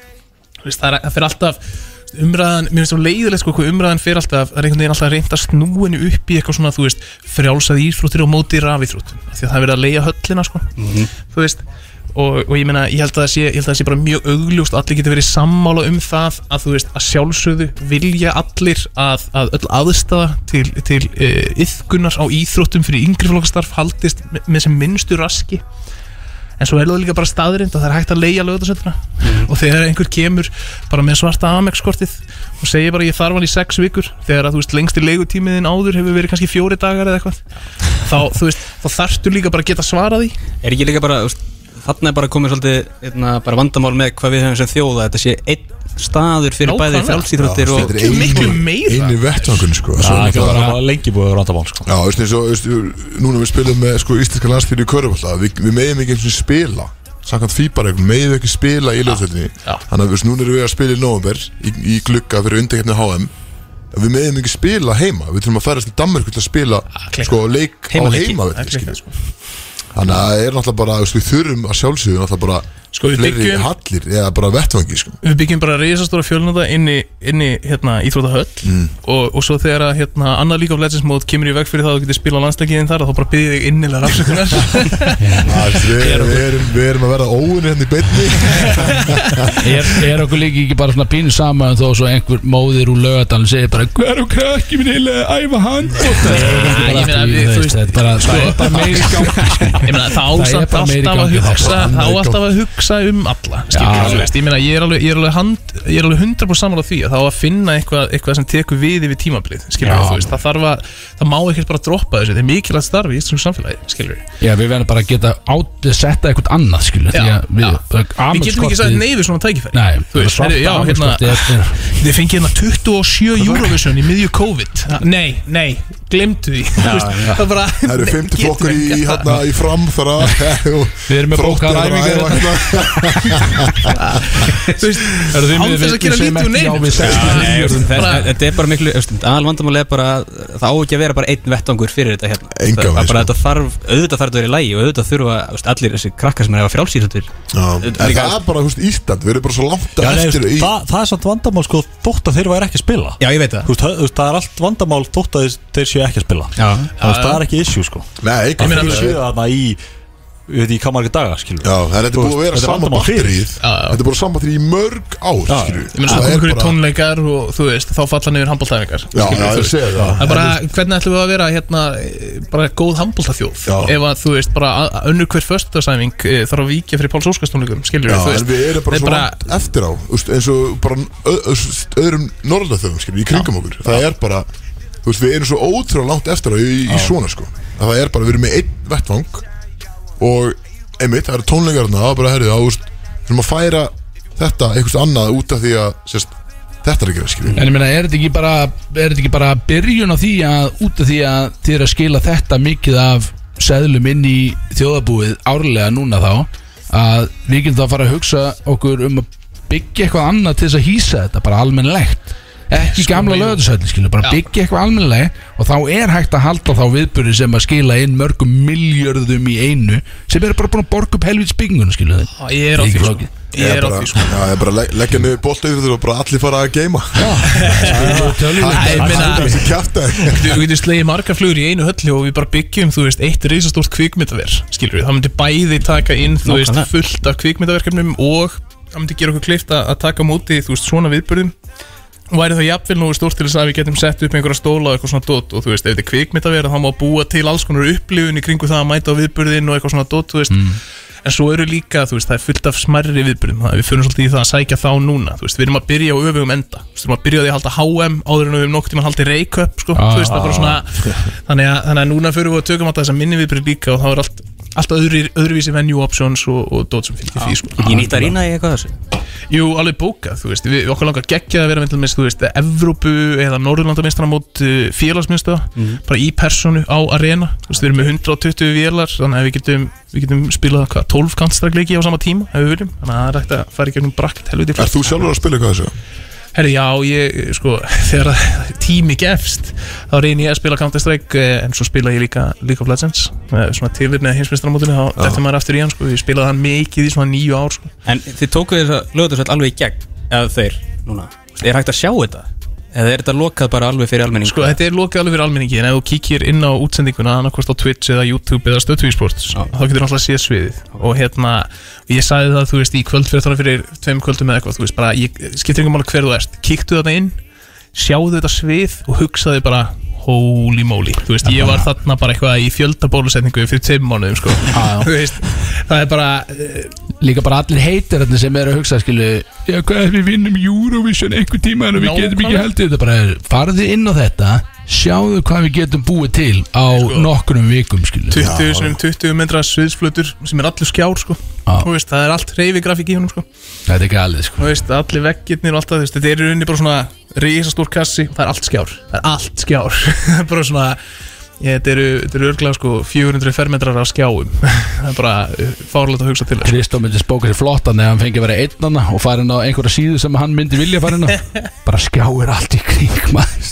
það, er, það fyrir alltaf umræðan, mér finnst það leiðilegt sko hvað umræðan fyrir alltaf, það er einhvern veginn alltaf reynd að snúinu upp í eitthvað svona, þú veist, frjálsað íþróttir og móti rafíþróttum, því að það er verið að leiða höllina sko, þú veist og, og ég meina, ég held að það sé, ég held að það sé bara mjög augljóst, allir getur verið sammála um það að þú veist, að sjálfsögðu vilja allir að, að öll aðstæða til, til uh, yðkunar á íþróttum fyrir yngri en svo er það líka bara staðrind og það er hægt að leia lögðarsölduna og þegar einhver kemur bara með svarta Amex-kortið og segir bara ég þarf hann í sex vikur þegar að þú veist lengst í leigutímiðin áður hefur verið kannski fjóri dagar eða eitthvað þá, veist, þá þarftu líka bara að geta svarað því. Er ekki líka bara, þarna er bara komið svolítið eitna, bara vandamál með hvað við höfum sem þjóða þetta sé einn staður fyrir bæði Nákvæmlega. frjálsýþróttir og miklu meira. eini vettvangun sko Það Svo er bara lengi búið að vera vandamál sko Já, veist eins og, veist, núna við spilum með sko íslenska landsfyrir í körfalla við, við meðum ekki eins og spila samkvæmt fýbareglum, meðum ekki spila í löðsveitinni Já. þannig að veist, núna erum við að spila í november í, í glugga fyrir undirkeppni HM við meðum ekki spila heima við þurfum að færast í Danmark til að spila klikkað. sko leik á heima sko. þannig að það er náttúrulega bara, veist, við þurfum að sjálfsögðu náttúrulega bara Sko, við byggjum- hallir eða bara vettvangi sko. Við byggjum bara reisastóra fjölnota inni, inni hérna, íþrótahöll Mm. og, og svo þegar að hérna, annað League of Legends mót kemur í veg fyrir það að þú getur spila landsleikiðin þar þá bara byrðið þig innilega rafsökunar við, við, erum, við erum að verða óunni hérna í beinni er, er okkur líka ekki bara svona pínu saman þó svo einhver móðir úr lögadalinn segir bara hver og krakki minn heila æfa hand veist, það er bara, er meiri meina, það er bara meiri alltaf að gangi, það er hugsa bara það á meiri alltaf að hugsa um alla skilur, ég meina, ég er alveg, ég er alveg, hand, ég er alveg 100% saman á því að það á að finna eitthvað, eitthvað sem tekur við yfir skilur, veist, það þarf að það má ekkert bara droppa þessu, þetta er mikilvægt starfi í þessum samfélagi, skilur Já, við verðum bara að geta átt að setja eitthvað annað, skilu Því Já, að við, já. við getum ekki sagt nei við svona tækifæri Nei, svarta heyrðu, já, hérna er- Þið fengið hérna 27 Eurovision í miðju COVID. Nei, nei, glemtu því. Það er bara Það eru 50 flokkur í, hérna, fram þar að Við erum með bókaðar æfingar án með- þess að gera lítið úr ekki já neinu við 60 Nei, milljörðum þetta er bara miklu aðal vandamáli er bara að það á ekki að vera bara einn vettvangur fyrir þetta hérna. Það, það bara sko. þetta þarf, auðvitað þarf þetta að vera í lægi og auðvitað þurfa veist, allir þessi krakkar sem er að en það er bara, Ísland, við erum bara svo langt að eftir það, það er samt vandamál sko þótt að þeir væri ekki að spila. Já, ég veit það. Þú veist, það, er allt vandamál þótt að þeir- séu ekki að spila. Það er ekki issue sko Í Við veit ekki hvað margir daga skilur Já, það er þetta búið að vera þetta er sama batterið. Þetta er bara sama batterið í mörg ár, Já, skilju Ég meina, svo kom ykkur í tónleikar og þú veist, þá falla niður handbóltæfingar Já, já, ég segi það. Það er bara, hvernig ætlum við að vera hérna, eh, bara góð handbóltaþjóð Já. ef að, þú veist, bara að- önnur hver föstudasæfing e, þarf að víkja fyrir Páls Óskarstónleikum skilur Já, en við erum bara Það er svo bara- langt eftir á þú veist, eins og bara öðrum norðlæðþöfum, skilju, í kringum okkur. Það er bara, þú veist, við erum svo ótrúlega langt eftir á í, í svona, sko. Að Það er bara, við erum með einn vettvang og einmitt, það eru tónleikarna og bara, herrið, á, þú veist, við erum að færa þetta einhvers annað út af því að sérst, þetta er ekki að skilju En ég meina, er þetta ekki bara Er þetta ekki bara byrjun á því að út af því að þið er að skila þetta mikið af seðlum inn í þjóðabúið árlega núna þá að við getum þá að fara að hugsa okkur um að byggja eitthvað annað til þess að hýsa þetta bara almennilegt ekki gamla lögðusöldi skilu, bara Já. byggja eitthvað almennilegt og þá er hægt að halda þá viðbyrði sem að skila inn mörgum miljörðum í einu sem er bara búin að borga upp helvits byggingunum skilu Ég er á Ekki því, sko. Ég er bara, því, sko. Já, ég er bara að leg- leggja niður boltauður og bara allir fara að geima Það er kjafta Þú getur slegið margar flugur í einu höllu og við bara byggjum, þú veist, eitt reisastórt kvikmyndaver skilur við, það myndi bæði taka inn þú veist, fullt af kvikmyndaverkefnum og það myndi gera okkur kleift að að taka móti, þú veist, svona viðbörðum væri það jafnvel nú stórt til þess að við getum sett upp einhverja stóla og eitthvað svona dót og þú veist, ef þetta er kvikmyndaver þá má búa til alls konar upplifun í kringu það að mæta á viðbörðin og eitthvað svona dót, þú veist. En svo eru líka, þú veist, það er fullt af smærri viðbyrðum, það, við fyrir svolítið í það að sækja þá núna, þú veist, við erum að byrja á öfugum enda. Við erum að byrja á því að halda HM áður en við erum nokkuð tíma að halda Reykjöp, sko, Ah. þú veist, alltaf öðru, öðruvísi venue options og, og dot sem fylgir því, sko. Ekki nýtt að rýna í eitthvað þessu? Jú, alveg bókað, þú veist, við okkur langar geggjað að vera með, þú veist, Evrópu eða Norðurlandamistranamót uh, félagsminnstu bara í personu á arena. Þú veist, við erum með 120 vélar þannig að við getum, við getum spilað hvað, 12 kantstrakleiki á sama tíma, ef við viljum. Þannig að það er hægt að fara í gegnum brakt helviti Er þú sjálfur að spila eitthvað þessu? Herri, já, ég, sko, þegar að tími gefst, þá reynir ég að spila Counter-Strike, eh, en svo spila ég líka League of Legends, eh, svona tilvirnið heimsmyndstarmótinu, þá þetta maður aftur í hann, sko, ég spilaði hann mikið í svona nýju ár, sko. En þið tókuð þess að lögðarsveit alveg í gegn eða þeir núna Er hægt að sjá þetta? Eða er þetta lokað bara alveg fyrir almenning? Sko, þetta er lokið alveg fyrir almenningi, en ef þú kíkir inn á útsendinguna, annarkvort á Twitch eða YouTube eða Stötu Esports, Já. þá getur náttúrulega séð sviðið. Og hérna, ég sagði það, þú veist, í kvöld fyrir þannig fyrir tveim kvöldum eða eitthvað, þú veist, bara, ég skiptir ykkur máli hver þú ert, kíktu þetta inn, sjáðu þetta svið og hugsaði bara, holy moly. Þú veist, ég var þarna bara eitthvað í fjöldabólusetningu fyrir tveim mánuðum, sko. Þú veist, það er bara eh, Líka bara allir heitir þetta sem er að hugsa skilu, Já, hvað er við vinnum Eurovision einhver tíma en við getum ekki haldið þetta? Bara farðu inn á þetta sjáðu hvað við getum búið til á nokkrum vikum skilu 20 sem 20 myndra sviðsflutur sem er allir skjár, sko. Veist, það er allt reyfigrafík í honum, sko. Þetta er ekki alveg sko. Þú veist, allir veggirnir og allt það, þetta er í rauninni bara svona risastór kassi. Það er allt skjár. Það er allt skjár. Það bara svona Þetta eru, þetta eru örglega sko 400 fermetrar af skjáum. Það er bara fárlega að hugsa til Kristó myndi spóka sér flottan eða hann fengi að vera einnanna og fara inn á einhverja síðu sem hann myndi vilja fara inn á. Bara skjáir allt í kring maður.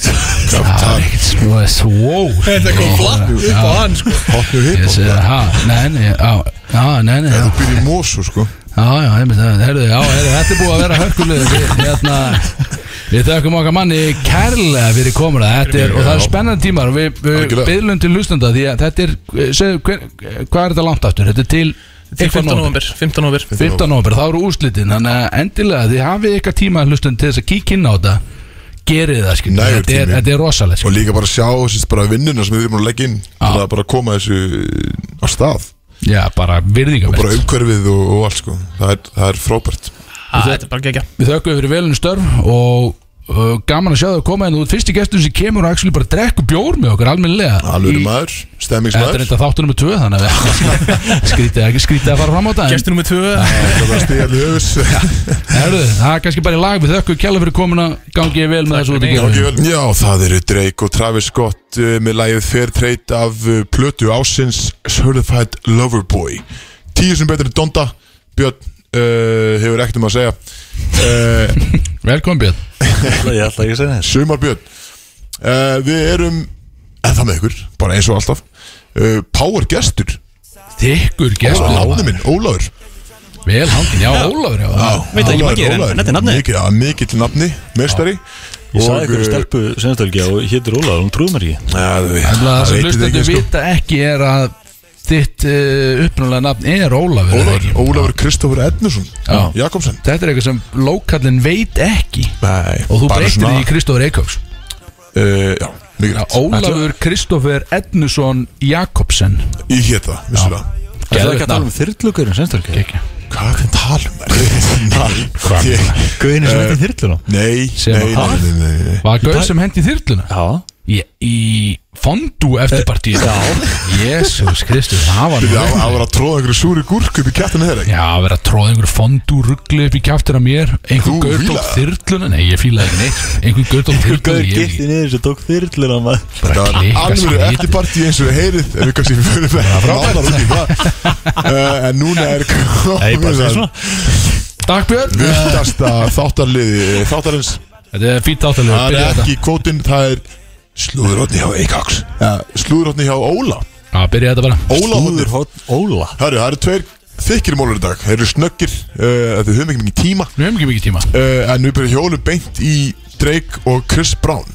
Það er ekkert smá svo Þetta kom flatt upp á hann sko. Hotnu Ég hip-hop segi, ha, nei, nei, já, já, nei, nei, já, Þú byrjir í Mosu sko. Já, já, það, þetta er búið að vera hörkuleg hérna, við þökkum okkar manni kærlega fyrir komuna, þetta er, og það er spennandi tímar. Og við, við byðlum til hlustanda því að þetta er, segðu, hver, hvað er þetta langt aftur, þetta er til Til 15 november 15 november 15 november, þá eru úrslitin. Þannig að endilega þið hafið eitthvað tíma hlustandi til þess að kíkja inn á þetta. Gerið það, skil, Nægur þetta er, þetta er rosalegt Og skil. líka bara sjá sérst, bara vinnuna sem við erum að leggja inn Til að bara koma þessu á stað. Já, bara Og bara umhverfið og, og allt sko. Það er, það er frábært Þetta er bara gegja Við þökkum fyrir velinu störf og uh, gaman að sjá þau koma. En þú ert fyrsti gestur sem kemur og actually bara drekku bjór með okkur almennilega. Alveg Í- maður, Þetta er stemmingsmaður þetta þáttur nummer 2 þannig að við skrítið ekki skrítið að fara fram á þetta en Gestur nummer 2 Það er stíð allir höfus herðu, það er kannski bara í lag. Við þökkum kjalla fyrir komuna. Gangi ég vel með þessu út að Gangi gera. Já, það eru Drake og Travis Scott uh, með lægið Fair Trade af uh, plötu ásins Certified Loverboy. Tíu sem betur en Donda Björn uh, hefur ekkert um að segja. Uh, Velkomin Björn. Ég ætla ekki að segja þess Sumar Björn. Uh, Við erum ennþá með ykkur, bara eins og alltaf. Uh, Power gestur. Þykkur gestur Nafni minn, Ólafur. Vel hangin, já já. Veit ekki margir, en- en þetta er nafnið. Mikið, já, mikill nafni, meistari. Ég sagði ykkur uh, stelpu senastölgi og héttur Ólaður, hún trúði mér ekki. Ja, það sem ekki, sko. vita ekki er að þitt uh, uppnálega nafn er Ólafur er það Ólafur, ekki? Ólafur Kristoffer Ednusson Já. Jakobsen. Þetta er eitthvað sem lókallin veit ekki. Nei, og þú bara breytir svona- því í Kristófur Eikóps uh, Já, mikið rétt. Ólafur Kristoffer Ednusson Jakobsen. Hétta, vissulega. Það er ekki að tala um senastölgi Gekja. Hvað er það að tala um? Hvað? Guðinu sem heitir þyrluna? Nei, Sem nei, nei, nei, nei, nei. Var gauð sem hendi þyrluna? Já Í, í fondu eftirpartíð Já. Jésús Kristus, það var Það það var að tróða einhverju súri gúrk upp í kættinu þeirra Já, að vera að tróða einhverju fondu ruggli upp í kjaftir að mér. Einhver gaur tók þyrluna. Nei, ég fílaði ekki neitt. Einhver gaur tók þyrluna Guður ég- gitti niður sem tók þyrluna maður. Það var klikka alveg skrítið. eftirparti eins og við heyrið En við kannski fyrir það. Uh, En núna er bara Takk Björn. Virtasta þáttarliði Þáttarins. Þetta er fýtt áttalega Það er ekki kvótinn Það er slúðurótni hjá Eikax Slúðurótni hjá Óla. Já, byrja þetta bara. Óla Úður hótt Óla? Herru, það eru tveir þykir mólur í dag. Þeir eru snöggir uh, Þeir höfum ekki mikið tíma. Við hefum ekki mikið tíma. Uh, En við byrjum hjólum beint í Drake og Chris Brown.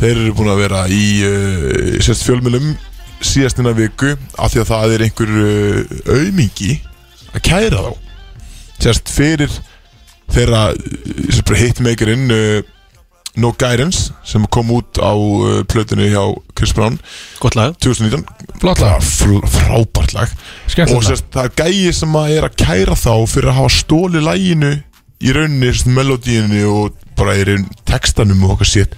Þeir eru búin að vera í uh, sérst fjölmjölum síðastina viku af því að það er einhver uh, aumingi að kæra þá. Sérst fyrir þeirra uh, sérst bara hitmakerinn uh, No Guidance sem kom út á uh, plötinu hjá Chris Brown. Gott lag. 2019 Flott lag. Frábært lag. Skemmtilegt og sérst, það er gæi sem að er að kæra þá fyrir að hafa stóli læginu í rauninni, melodíinu og bara í raun textanum og okkar sétt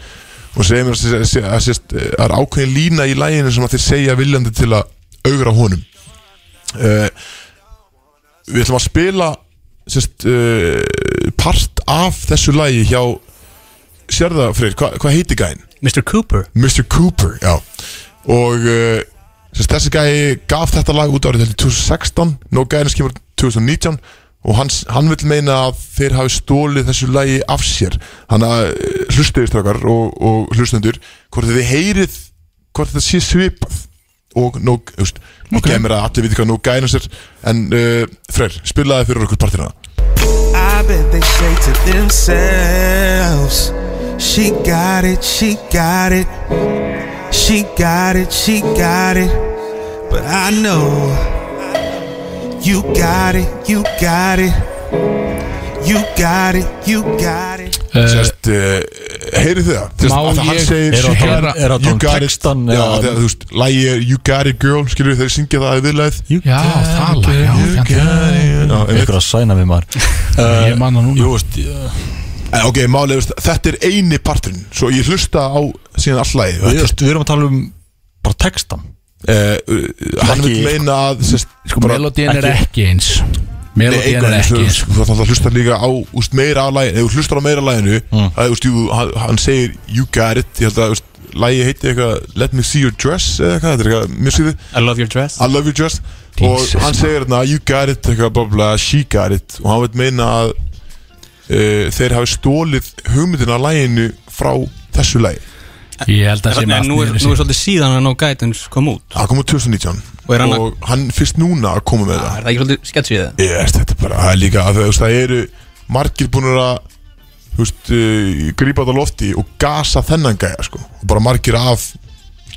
og segir mér að, það er ákveðin lína í læginu sem að þeir segja viljandi til að augra honum. Uh, við ætlum að spila sérst, uh, part af þessu lægi hjá sérða Freyr, hva, hvað heiti gæin? Mr. Cooper Mr. Cooper, já og uh, sérst, þessi gæi gaf þetta lag út árið til 2016 No Guidance kemur 2019 og hans, hann vil meina að þeir hafi stólið þessu lagi af sér hann að hlustuðir strákar og, og hlustendur hvort þið heyrið hvort þetta sé svipað og no, þú veist, Ok. okay. kemur að allir viti hvað No Guidance er en uh, Freyr, spilaði fyrir okkur partina I bet they say to themselves, She got it, she got it, she got it, she got it. But I know you got it, you got it, you got it, you got it. Sérst, uh, Heyrið þið það? Má að hann ég segir Er að að it. textan Já, þú veist, lægi er You got it girl Skilur þeir syngja það í viðlæð Já, það já, You got it. Ykkur að sæna við maður Ég man það núna. Jú veist ég- Ok, málið, veist, þetta er eini parturinn Svo ég hlusta á síðan all lagi Við við erum að tala um bara textan uh, Hann vil meina að sest, Sko, melodíin er ekki eins. Melodíin er ekki eins. Þú þarf að hlusta líka á úst, meira af læginu Ef þú hlustar á meira af læginu Mm. það, úst, jú, hann, hann segir You got it. Ég held að úst, lægi heiti eitthvað Let me see your dress eða eitthvað Þetta er eitthvað mjög síðu I love your dress. I love you dress. Jesus, Og hann segir hérna You got it Eitthvað bla bla She got it. Og hann vil meina að uh, Þeir hafi stólið hugmyndina af læginu Frá þessu lægi Ég held að það sé En með nú er, nú er svolítið síðan að No Guidance kom út. Það kom úr 2019 Og er hann að- Og hann fyrst núna að koma með það. Er það ekki svolítið sketsið það? Yes, þetta er bara, það er líka að það, eru margir búin að uh, grípa þetta lofti og gasa þennan gæja, sko. Og bara margir af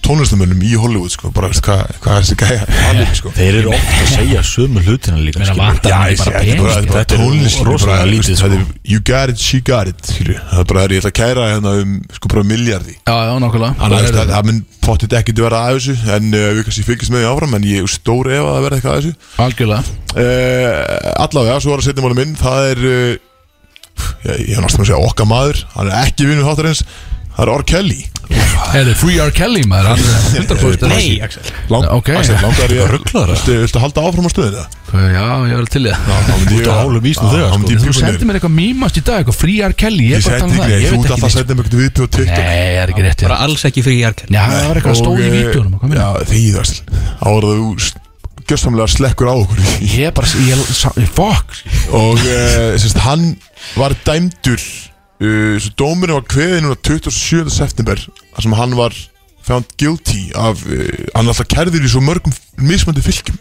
tónlistamönnum í Hollywood, sko, bara, veist, hvað, hvað er þessi gæja? Er, sko. Þeir eru ofta að segja sömu hlutina líka Meina, skilur. vantar hann ég þetta er bara, pening. þetta er bara Þetta er tónlist skilur, rosalega bara, lítið, veist, sko. er You got it, she got it það er bara, ég ætla að kæra hérna um sko bara miljardi Já, já, það- það. mun pottit ekki til að vera að þessu en uh, við kannski fylgjast með því áfram en ég er stór ef að það verða eitthvað að þessu. Algjörlega. Uh, Allavega, svo var að setja máli minn það er uh, ég, hef náttúrulega að segja okkar maður hann er ekki vinnu þáttarins það er R. Kelly Er þið Free R. Kelly maður? Hann er 100% Nei, Axel Lang, Ok. Axel, langar ég Rugglaður, Viltu, viltu halda áfram á stöðinu? Já, ég var til í það Já, þá myndi Út á hálum vísnum þegar, sko. Þú Þú sendir mér eitthvað mýmast í dag, eitthvað Free R. Kelly Ég Ég er bara að seti tala um ekki, það, nei, ég þú veit ert alltaf að ekki setja mig eitthvað viðbjóð neitt. TikTok Nei, ég er ekki rétt Bara alls ekki frí jarkjörn Já, það var eitthvað stóð í eh, meina? Já, því það Það voru þú gjössamlega slekkur á okkur Ég er bara, ég, ég, fuck Og uh, sérst, hann var dæmdur uh, Svo dómurinn var kveðið núna 27. september þar sem hann var found guilty af uh, Hann er alltaf kærður í svo mörgum mismandi fylgjum.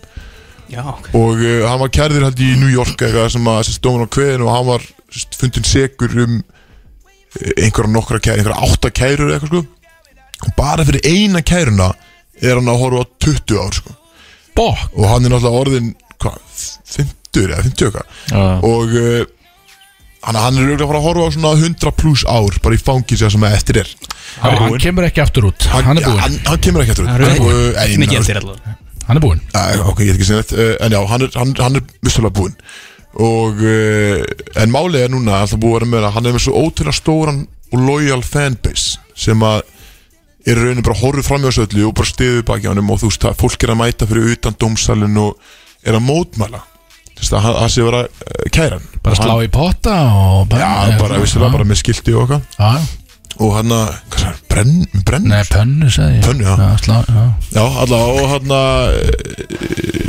Já, ok. Og uh, hann var kærður held í New York eitthvað sem að sérst, dómurinn var kveðin og hann var sérst, fundin segur um uh, einhverja nokkra kærur, einhverja átta kærur eða eitthvað sko. Og bara fyrir eina kæruna er hann að horfa á 20 ár sko. Bokk. Og hann er náttúrulega orðin hvað, 50 eða 50 eitthvað. Já. og uh, hann, hann er auðvitað að fara að horfa á svona 100 pluss ár bara í fangins sem eftir er. Hann hann kemur ekki aftur út. Hann er búinn. hann, hann kemur ekki Það uh, en ég meina, mikið veist, eftir allavega. Hann er búinn. Ok, ég get ekki segja þetta uh, en já, hann er, hann, hann er vissulega búinn. Og uh, en málið er núna alltaf búið að vera með að hann er með svo ótrúlega stóran og loyal fanbase sem að er raunin bara horfið fram í þessu öllu og bara stiðið baki á hann og þú veist að fólk er að mæta fyrir utan dómsalinn og er að mótmæla það sé vera uh, kæran. Bara slá í potta og bara Já, bara, vissulega, bara með skilti og okkar og hann að, brenn, brenn? Nei, pönnu sagði ég. Pönnu, já. Já, slá, já. Já, allavega og hann að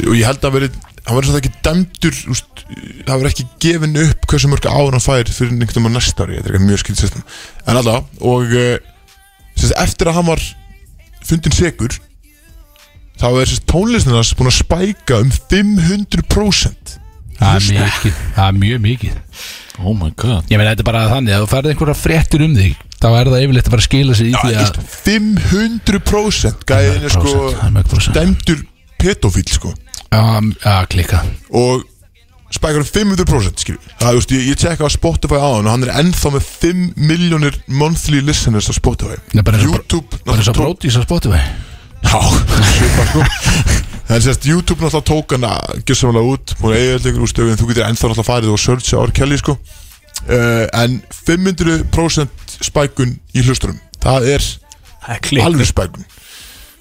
og ég held að verið hann verið svolítið ekki dæmdur úst, það verið ekki gefin upp hversu mörg ára hann fær fyrir einhvern veginn á næsta ári þetta er ekki mjög sérstæðan en allavega og uh, sérst, eftir að hann var fundin segur þá er sérst tónlistinans búin að spæka um 500% Það er mikið, það er mjög mikið. Oh my god. Ég meina, þetta er bara þannig að þú færði einhverja fréttir um þig þá er það yfirleitt að fara að skila sig í því að veist, 500% gæðin er sko Það er mörg prósent. dæmdur pedofíl sko. Já, já, klika og spækar um 500% skilur það, þú veist, ég, ég tjekka á Spotify á hann og hann er ennþá með 5 miljónir monthly listeners á Spotify. Nei, bara eins og- YouTube Bara þess að náttúrulega tók- bróti í svo Spotify Já, svipað sko. En sérst, YouTube náttúrulega tók hann að gjössamlega út, búin eitthvað úr stöðun þú getur ennþá náttúrulega farið og searcha á Kelly sko. Uh, en 500% spækun í hlusturum. Það er er alveg spækun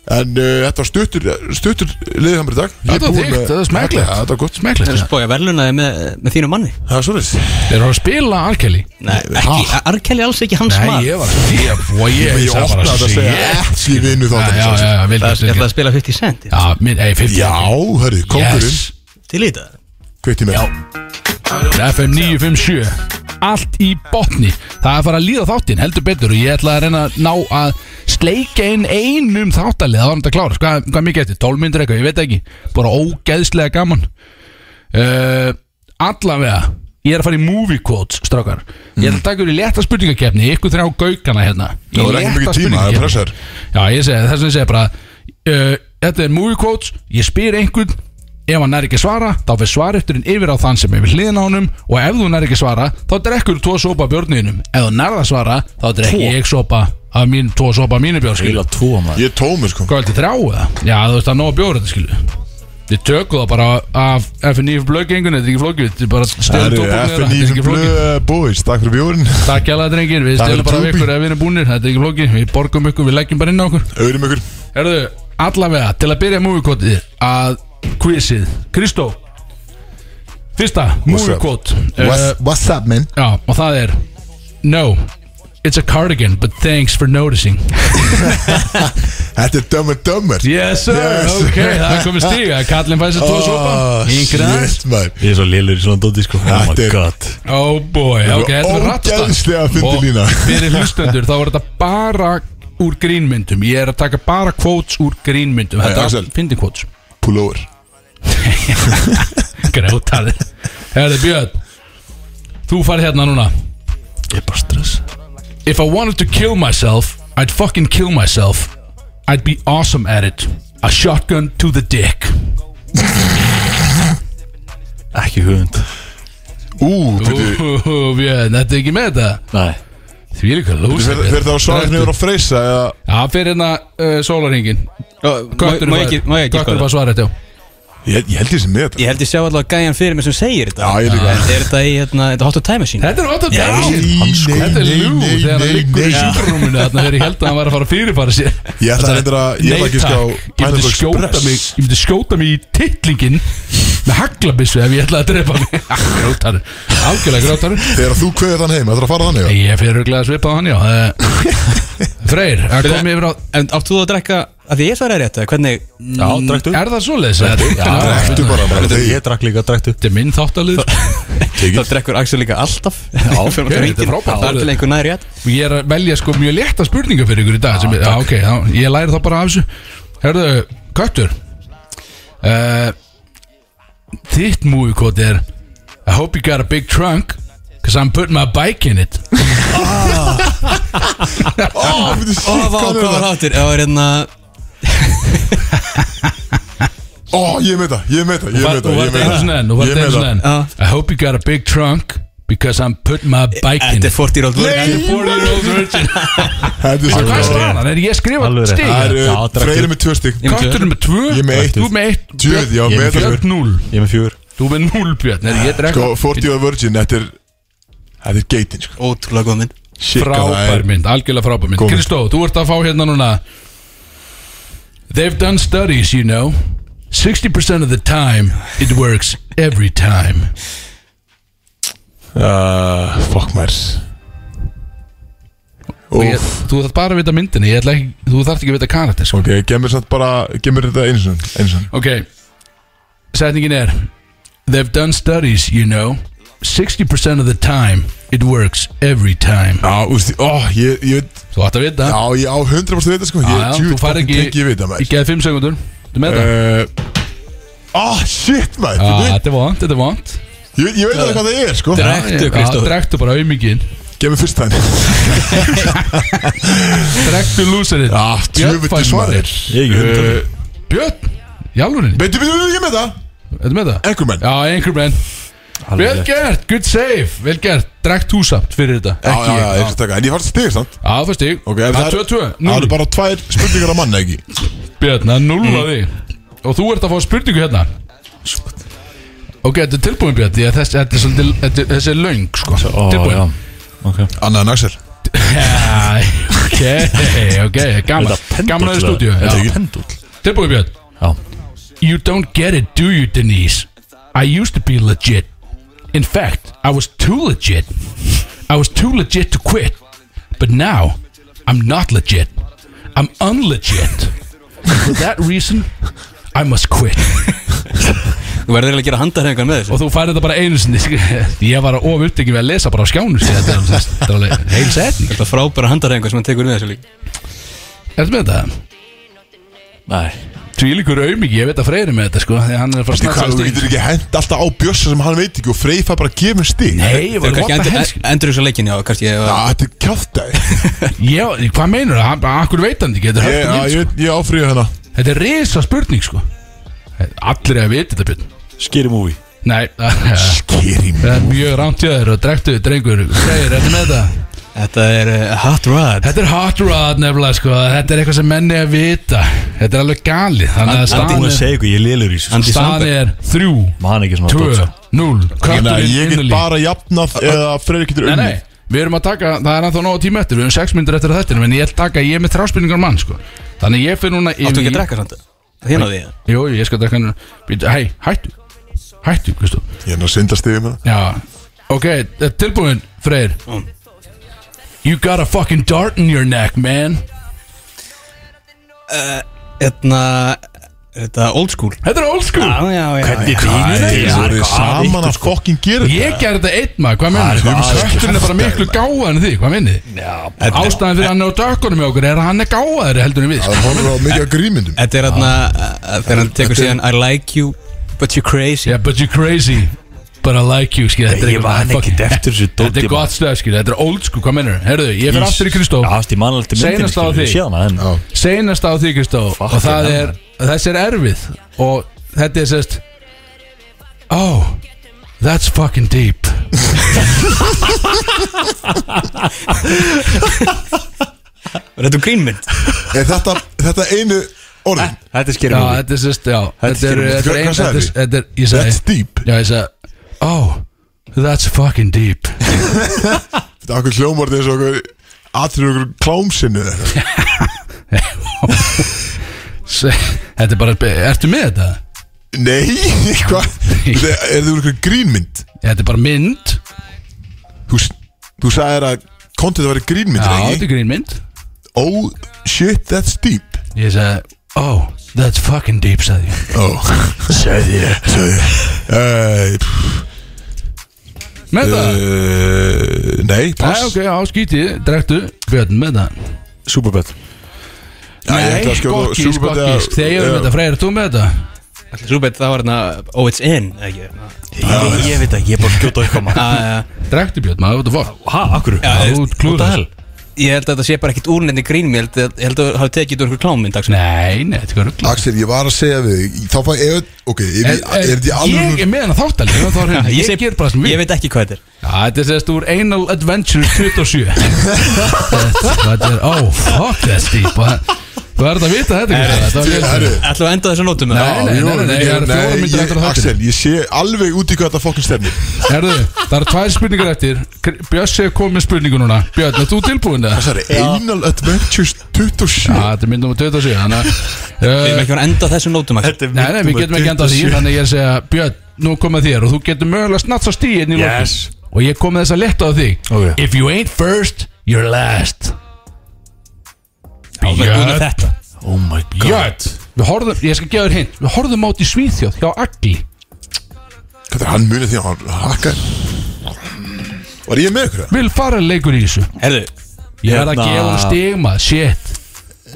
en uh, þetta var stuttur stuttur í dag. Ég er Þetta var með- þetta er smekklegt. Já, þetta var gott Smekklegt Það er að verðlunaði með, með þínu manni. Það er svolítið Þeir eru að spila Arkeli Nei, ekki, Arkelli alls ekki hans Nei, maður. ég var Ég, og ég, Ég opnaði að segja ekki vinnu Það það er að spila 50 cent. Já, minn, ei, 50 Já, hörru, kongurinn Yes. Til í þetta. Kveitti mér. FM 957 Allt í botni. Það er að fara að líða þáttinn, heldur betur Og ég ætla að reyna að ná að sleika inn einum þáttalið Það var þetta klára, hvað, hvað mikið eftir? 12 myndir eitthvað, ég veit ekki. Bara ógeðslega gaman. Uh, Allavega Ég er að fara í movie quotes, strákar. Ég ætla að taka ykkur í létta spurningakefni Ykkur þrjá gaukana hérna. Í Það er ekki létta mikið tíma, það er spurningakeppni. pressar Já, ég segi, þess að ég segi bara uh, Þetta er movie quotes. Ég spyr einhvern Ef hann er ekki svara, þá fyrir svarefturinn yfir á þann sem er við hliðin á honum og ef þú nær ekki svara, þá drekkur tvo sopa af bjórniðinum Ef þú nærða að svara, þá drekki ég sopa af mín, tvo sopa af mínu bjór skilu Skilja tvo maður. Ég er tómur sko. Hvað viltu þrjá eða? Já, þú veist að nóga bjór þetta skilu Við tökum það bara af FNÍF blöggengunni, þetta er ekki flókið Þetta er bara Það eru tópum þetta er ekki flókið. Blöð boys Takk fyrir bjórin. Takk hjá það drengir, við fyrir bara ykkur ef við erum búnir Þetta er ekki flókið, við borgum ykkur, við leggjum bara inn á okkur. Auðrum ykkur. Herðu, allavega, til að byrja movie-kotið að quizið. Kristó Fyrsta, movie-kot What's, what's up man? Já, og það er No, it's a cardigan, but thanks for noticing. Þetta er and Dumber. Yes sir, Yes. ok, það komið stíga Kallinn fæði sér tvo sopa. Shit man. Ég er svo lélur í svona dóti sko. Oh my god. Oh boy, ok, þetta var fyndin Og lína. fyrir hlustendur, þá var þetta bara úr grínmyndum. Ég er að taka bara quotes úr grínmyndum. Þetta er fyndin quotes Pullover. Grátaði Herði Björn Þú farið hérna núna. Ég er bara stress If I wanted to kill myself I'd fucking kill myself. I'd be awesome at it. A shotgun to the dick. Ekki hugund Ú, Ú, Björn, þetta er ekki með þetta? Nei. Því er eitthvað lúsa Fyrir það að svara niður á freysa eða Já, fyrir hérna uh, sólarhingin Má ég ekki, ég sko svarið þetta Ég, ég held ég sem með þetta. Ég held ég sjá allavega gæjan fyrir mig sem segir þetta. Já, ég líka. En Er þetta í, hérna, þetta hot to time machine? Þetta er ótaf Já, dæmis nei, Þetta er nei, þegar hann nei, liggur í nei. sjúkrarúminu Þarna þegar ég held að hann var að fara að fyrirfara sér. Ég ætla að reyndar að Ég ætla ekki að ská Ég myndi skjóta mig Ég myndi skjóta mig í tittlingin Með haglabissu ef ég ætlaði að drepa mig. Grótarur Algjörlega grótarur Þegar þú kveður þann heim, ætla að fara þannig? Ég fyrir að svipa hann já. Eh, Freyr, að koma yfir á En átt þú að drekka að því ég svaraði rétt eða hvernig Já, dræktu Er það svoleiðis? Já, Drektu bara bara Ég þegar drakk líka dræktu Þetta er minn þáttalið. Þá drekkur Axel líka alltaf. Já, ok, þetta er frábært. Það er til einhver næri rétt Ég er að velja sko mjög létta spurninga fyrir ykkur í dag sem, já, ok, já, Ég læri þá bara af þessu. Herðu, Köttur. Uh, Þitt múikot er I hope you got a big trunk Cause I'm putting my bike in it. Veitu Ó, hvað er var það? hátur Það var hérna Ó, ég er með það, ég er með það, ég er með það, ég er þetta með það. Þú var Ég þetta er einu með sinni það. enn. I hope you got a big trunk Because I'm putting my bike in. Þetta er it 40 year old Nei. virgin 40 year old virgin Þetta er Hvað er svo staðan? Er ég skrifað Alveg rétt. stig? Það eru. Freyri með tvö stygg Ég með tvö. Er Ég er með eitt. Þú er með eitt Djöð, já, Ég er með með það Björn null Ég er með fjör Þú er með null Björn. Er ég drekka? Sko, 40 of Virgin, þetta er Þetta er geitin, sko. Ótrúlega góð mynd. Hvað það Frábær er- mynd, algjörlega frábær mynd. Góð mynd. Kristó, þú ert að fá hérna núna They've done studies, you know. 60% of the time It works every time. Uh, Fuck mér Og ég, Þú þarf bara að vita myndinni ekki, Þú þarf ekki að vita karakter sko. Ok, mér þetta einu sinni Einu sinni. Ok, setningin er They've done studies, you know 60% of the time It works every time. Já, úst, ó, ég, ég veit. Þú ætti að vita. Já, ég á 100% veit það, sko. Já, Ég, já, þú fær ekki- ég veit það, Ég maður geði 5 sekundur Þú með það? Uh, Ah, shit, maður Já, Ég- þetta er vant, þetta er vant Ég ég veit alveg hvað það er, sko. Drektu, Kristófer. Drektu bara auðmikinn Gef mér fyrst það Drektu lúserinn. Já, djúvill svarir Ég er ekki hundar Uh, Björn, jálfurin Veitu, veitu, ég er með það. Þetta með það? Ekkurmenn Já, einhver menn Vel gert, good save, vel gert. Drekt þú samt fyrir þetta. Já, Ekki já, já, ég. skal taka. En ég fannst stig, sant? Já, það stig. Ok, en Það er 2-2 Það Núll. eru bara tvær spurningar á manni, ekki? Björn, það er 0 á því. Og þú ert að fá spurningu hérna. Ok, þetta er tilbúin Björn Því að þessi, þetta er svolítið þetta Þessi er löng, sko. Ó, Tilbúin. já. Ok. Annað en Axel. Já, ok, ok, gaman. Gaman að þið stúdíu Þetta er pendull. Tilbúin Björn? Já. You don't get it, do you, Denise? I used to be legit. In fact, I was too legit. I was too legit to quit. But now, I'm not legit. I'm unlegit. For that reason, I must quit. Þú verður eiginlega að gera handarhengar með þessu Og þú færði þetta bara einu sinni Ég var of upptekið við að lesa bara á skjánu. Þetta er alveg- þetta er heil setning Þetta er frábæra handarhengar sem hann tekur með þessu líka Ertu með þetta? Nei Því líkur auðmiki, ég veit að Freyri með þetta sko Því að hann er að fara að snakka hvað, þú getur ekki hent alltaf á bjössa sem hann veit ekki Og Freyr fær bara að gefa stig. Nei, ég var kannski að endur, helst endur þessu leikin, já, kannski þetta er kjáftæði Já, hvað meinur það? Akkur veit hann ekki, þetta er Ég, áfrýja hérna. Þetta er risa spurning sko. Allir er að vita þetta björn. Scary movie. Nei, það er mjög þér og drektu, drengur. Segir, þetta með þetta Þetta er uh, Hot Rod. Þetta er hot rod nefnilega sko. Þetta er eitthvað sem menni að vita. Þetta er alveg gali Þannig að Það er búin að er, segja ykkur, ég lélur í þessu Andy staðan Samberg er þrjú, Man ekki svona tvö, dót, sko. núl Þannig Kötturinn að ég get bara jafnað eða Freyri getur Nei, unni nei, við erum að taka, það er ennþá nóg tíma eftir Við erum sex myndir eftir þetta En ég að taka, ég er með þráspilningar mann sko. Þannig ég fyrir núna Áttu ekki að drekka samt? Hérna því Jú, ég skal drekka Hei, hættu Hættu, Ég er nú að synda stigum með Já, ok, eh, tilbúin, Freyr. Mm. You got a fucking dart in your neck, man. Hérna Er þetta old school? Þetta er old school. Já, já, já Hvernig vinur það þeir? Voru saman að fokkin gera Ég gerði þetta einn maður, hvað er þið? ekki Kötturinn er bara miklu gáðan en þið, hvað minnir þið? Ástæðan fyrir hann á dökkunum með okkur er að hann er gáðari heldur en við sko. Það horfður á mikið af grímyndum. Þetta er hérna uh, Þegar hann tekur síðan I like you But you're crazy. Yeah, but you're crazy But I like you, skil Þetta er Ég man eitthvað ekkert fucking- eftir þessu Þetta er dóti, gott stöð, skil Þetta er old school, hvað minnir Herðu, ég fyrir aftur í Kristó. Já, það er mannalegt til myndinni Seinast á því. ég Já. Seinast á því, Kristó. Fuck, Og það ég er, þessi er erfið. Og þetta er sérst Oh, that's fucking deep. Er þetta grínmynd? Er þetta, þetta einu orðin? Þetta er Já, movie þetta er sérst, já Þetta er Þetta er, skilur. þetta er, ein- hvað sagði þetta er, þetta er, ég That's sagði deep. Já, ég sagði Oh, that's fucking deep. Þetta okkur hljómar eins og okkur Atriður okkur. Se- Þetta er bara, ertu með þetta? Nei, hvað? Þetta Er þið okkur grínmynd? Þetta er bara mynd. Þú, þú sagðir að kontið vera grínmynd Já, er þetta er grínmynd. Oh shit, that's deep. Ég sagði, oh, that's fucking deep, sagði ég. Oh, sagði ég. Sagði ég. Uh, Með það? uh, Nei, Nei, pass ok, á skíti, drektu. Björn, með það. Superbad gott eða- gísk Þegar með þetta, Freyr, þú með þetta? Allir Súbet það var hérna Oh it's in ekki? Ég, ég veit ekki, ég er bara skjóta eitthvað maður Já, Drektu Björn, maður, what the fuck Hæ, akkur? Já, þú What Ég held að þetta sé bara ekkit úrnefni grínmynd Ég held að- ég held að þú hafi tekið úr einhver klámynd. Nei, nei, þetta er ruggla Axel, ég var að segja við þig Þá fæ ég, ok, er, er, er þetta í Ég alveg er með hana þáttalið Ég, ég Ég veit ekki hvað þetta er. Já, þetta er sérst úr Anal Adventure 27 Þetta er, oh, fuck that's deep Og Þú verður að vita þetta Ætlum við að enda þessu nótum er að Axel, ég sé alveg út í hvað þetta fokkin stefnir. Herðu, það eru tvær spurningar eftir. Bjössi er komið með spurningu núna. Björn, er þú tilbúin það? Það er Anal Adventures 27 Já, þetta er mynd nummer 27 Þannig að Við erum uh, ekki að enda þessu nótum Nei, nei, við getum ekki endað því Þannig að ég er að segja Björn, nú komið þér Og þú getur mögulega snatsa stíðin í lokin. Yes. Og ég kom með þess að leta á þig. If you ain't first, you're last Þetta. Oh my god. Björn Við horfðum, ég skal gefa þér hint. Við horfðum átt í Svíþjóð hjá Agli. Hvað er hann munið því að hann hakkar. Var ég með ykkur? Vil fara leikur í þessu. Herðu, Ég verð að Hérna- gefa hann stigma, shit.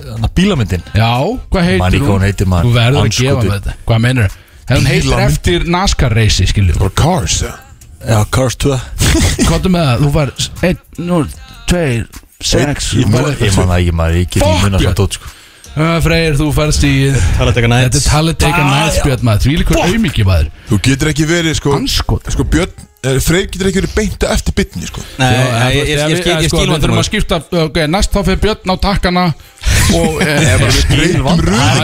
Þannig að bílamyndin. Já, hvað heitir Man ekki hvað hún heitir, maður. Þú verður að Andskoti. gefa hann þetta. Hvað mennur Hún heitir Bílamynd. eftir NASCAR reysi, skilju Það var Cars ja. Já, Cars 2 Kottu með það, þú var Einn, nú, tveir, sex Ég man ég man það ekki maður, ég get ekki munna Björn. samt út sko. Freyr, þú færð stíð tala að taka Þetta er talið teika nætspjöld maður. Því líkur auðmikið maður. Þú getur ekki verið sko Anskot Sko Björn, eh, Freyr getur ekki verið beinta eftir bytni sko. Nei, ég- skil- ég skil Við þurfum að vandamál skipta Ok, næst þá fyrir Björn á takkana Og er vandamál.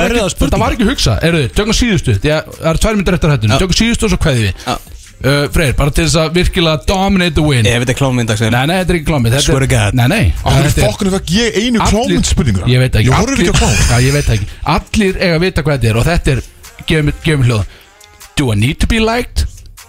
er Þetta er var ekki- hugsa. Eru þið, tökum síðustu. Því að Það eru tvær myndir eftir hættinu Tökum síðustu og svo Já. Uh, Freyr, bara til þess að virkilega dominate the win. Ef þetta er klámynd Nei, nei, þetta er ekki þetta Swear to er- God. Nei, nei. Hverju þetta er- fokkinu fekk ég einu klámynd spurningur Ég veit ekki. Ég horf ekki á klám Já, ég veit ekki. Allir eiga að vita hvað þetta er Og þetta er Gefum gefum hljóð Do I need to be liked?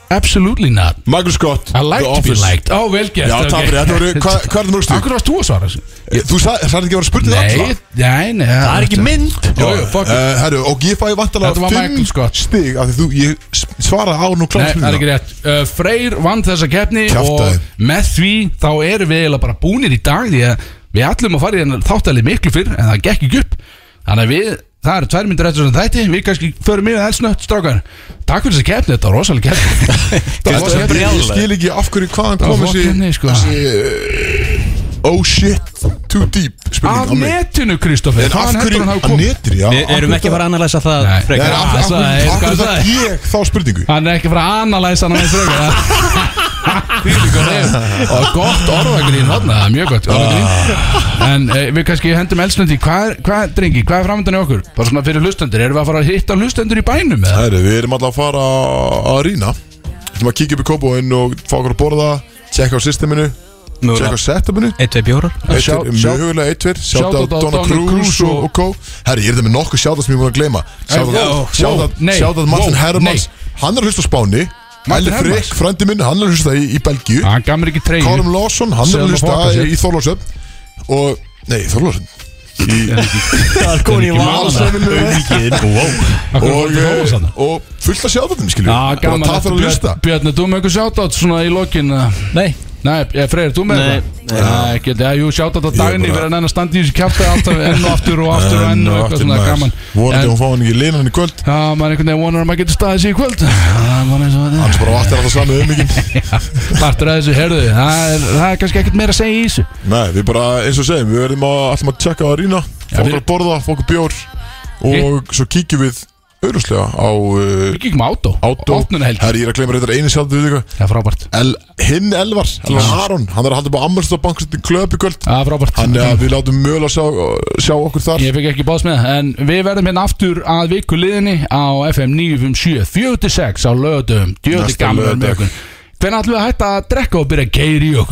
Absolutely not. Michael Scott I like The to be Office. liked. Ó, vel gert. Já, takk fyrir, þetta voru- hvað- hvað er það mörg stig? Akkur varst þú að svara þessu? Þú sagði sagði ekki að vera spurning Nei, alla nei, nei Það er ekki mynd. Jú, jú, fuck it. uh, Herru, og ég fæ Þetta vantalega var Michael fimm Scott. stig af því þú, ég s- svara á nú Nei, það er ekki rétt. Uh, Freyr vann þessa keppni Kjaftaði. Og með því þá erum við eiginlega bara búnir í dag Því að við ætlum að fara í þennan þáttæli miklu fyrr En það gekk ekki upp. Þannig að við, það eru tvær myndir eftir þessum þætti. Við kannski förum yfir elsnött, strákar. Takk fyrir þessa keppni, þetta var rosalega keppni. Þetta var rosalega keppni Ég skil ekki af hverju hvaðan Það var kom þessi fokkinni, sko. þessi uh, Oh shit too deep spurning. Af á mig. netinu, Kristoffer En af Hvaðan heldur hverju hann hafi að komið? netir, já Við erum ekki að fara að analysa það Nei. Nei, frekar af- af það hverju- er- af hverju hvað það ég þá spurningu? Hann er ekki að fara að analæsa hann aðeins frekar. Og gott orðagrín þarna, það er mjög gott orðagrín En e, við kannski hendum elslundi Hvað, er- hvað, drengi, hvað er framöndan í okkur? Bara svona fyrir hlustendur, erum við að fara að hitta hlustendur í bænum? eða? Hæri, við erum alltaf að fara að rýna. Við ætlum að kíkja upp í kópóinn og fá okkur að borða Tjekka á systeminu Tjekka á setupinu. 1-2 bjórar Sjá- sjá- Mögulega 1-2 Shoutout Shoutout á Donna Donna Cruz Cruz og, og- kó Herri, ég er þetta með nokkuð shoutout sem ég búin að gleyma. Wow, Shoutout nei, Martin wow, Hermans Hann er að hlusta á Spáni Hermans? Freyk, frændi minn, hann er hlusta í, í Belgíu. Hann gaf mér ekki treyju. Kárum Lawson, hann er hlusta í, Þorlósöfn Og, nei, Þorlósöfn Það er komin í og, Og, eh, og fullt að sjá þetta, skilju Já, gaman Bara takk fyrir að hlusta. Björn, er þú með eitthvað sjátátt svona í lokin? Nei Nei, eh, Freyr, þú með Nei, eitthvað? Nei, ekki, já, jú, sjátátt á daginn bara- Fyrir að nenn að standa í þessu kjafta alltaf enn og aftur og aftur og enn og eitthvað svona gaman. Vorandi En- hún fá hann ekki linan í kvöld. Já, maður einhvern veginn vonar að maður getur staðið sér í kvöld. Það Hans bara vatnir alltaf saman um mikið Partur að þessu, herðu það er, það er kannski ekkert meira að segja í þessu. Nei, við bara, eins og segjum, við verðum að alltaf að tjekka að Fá við- okkur að borða, fá okkur bjór. Og svo kíkjum við auðvuslega á uh, Við kíkum á átó Herri, ég er að gleyma reyndar einu sjálf Það er frábært. El, Hinn Elvar, Elvar Aron Hann er að halda upp á Ammerstóð bankstin klöp í kvöld. Það er frábært. Þannig að við látum mögulega sjá, sjá okkur þar. Ég fikk ekki báðs með það, en við verðum hérna aftur að viku liðinni á FM 957 46 á lögadöfum Djöði að okkur Hvernig ætlum við að hætta að drekka og byrja að geiri í okkur?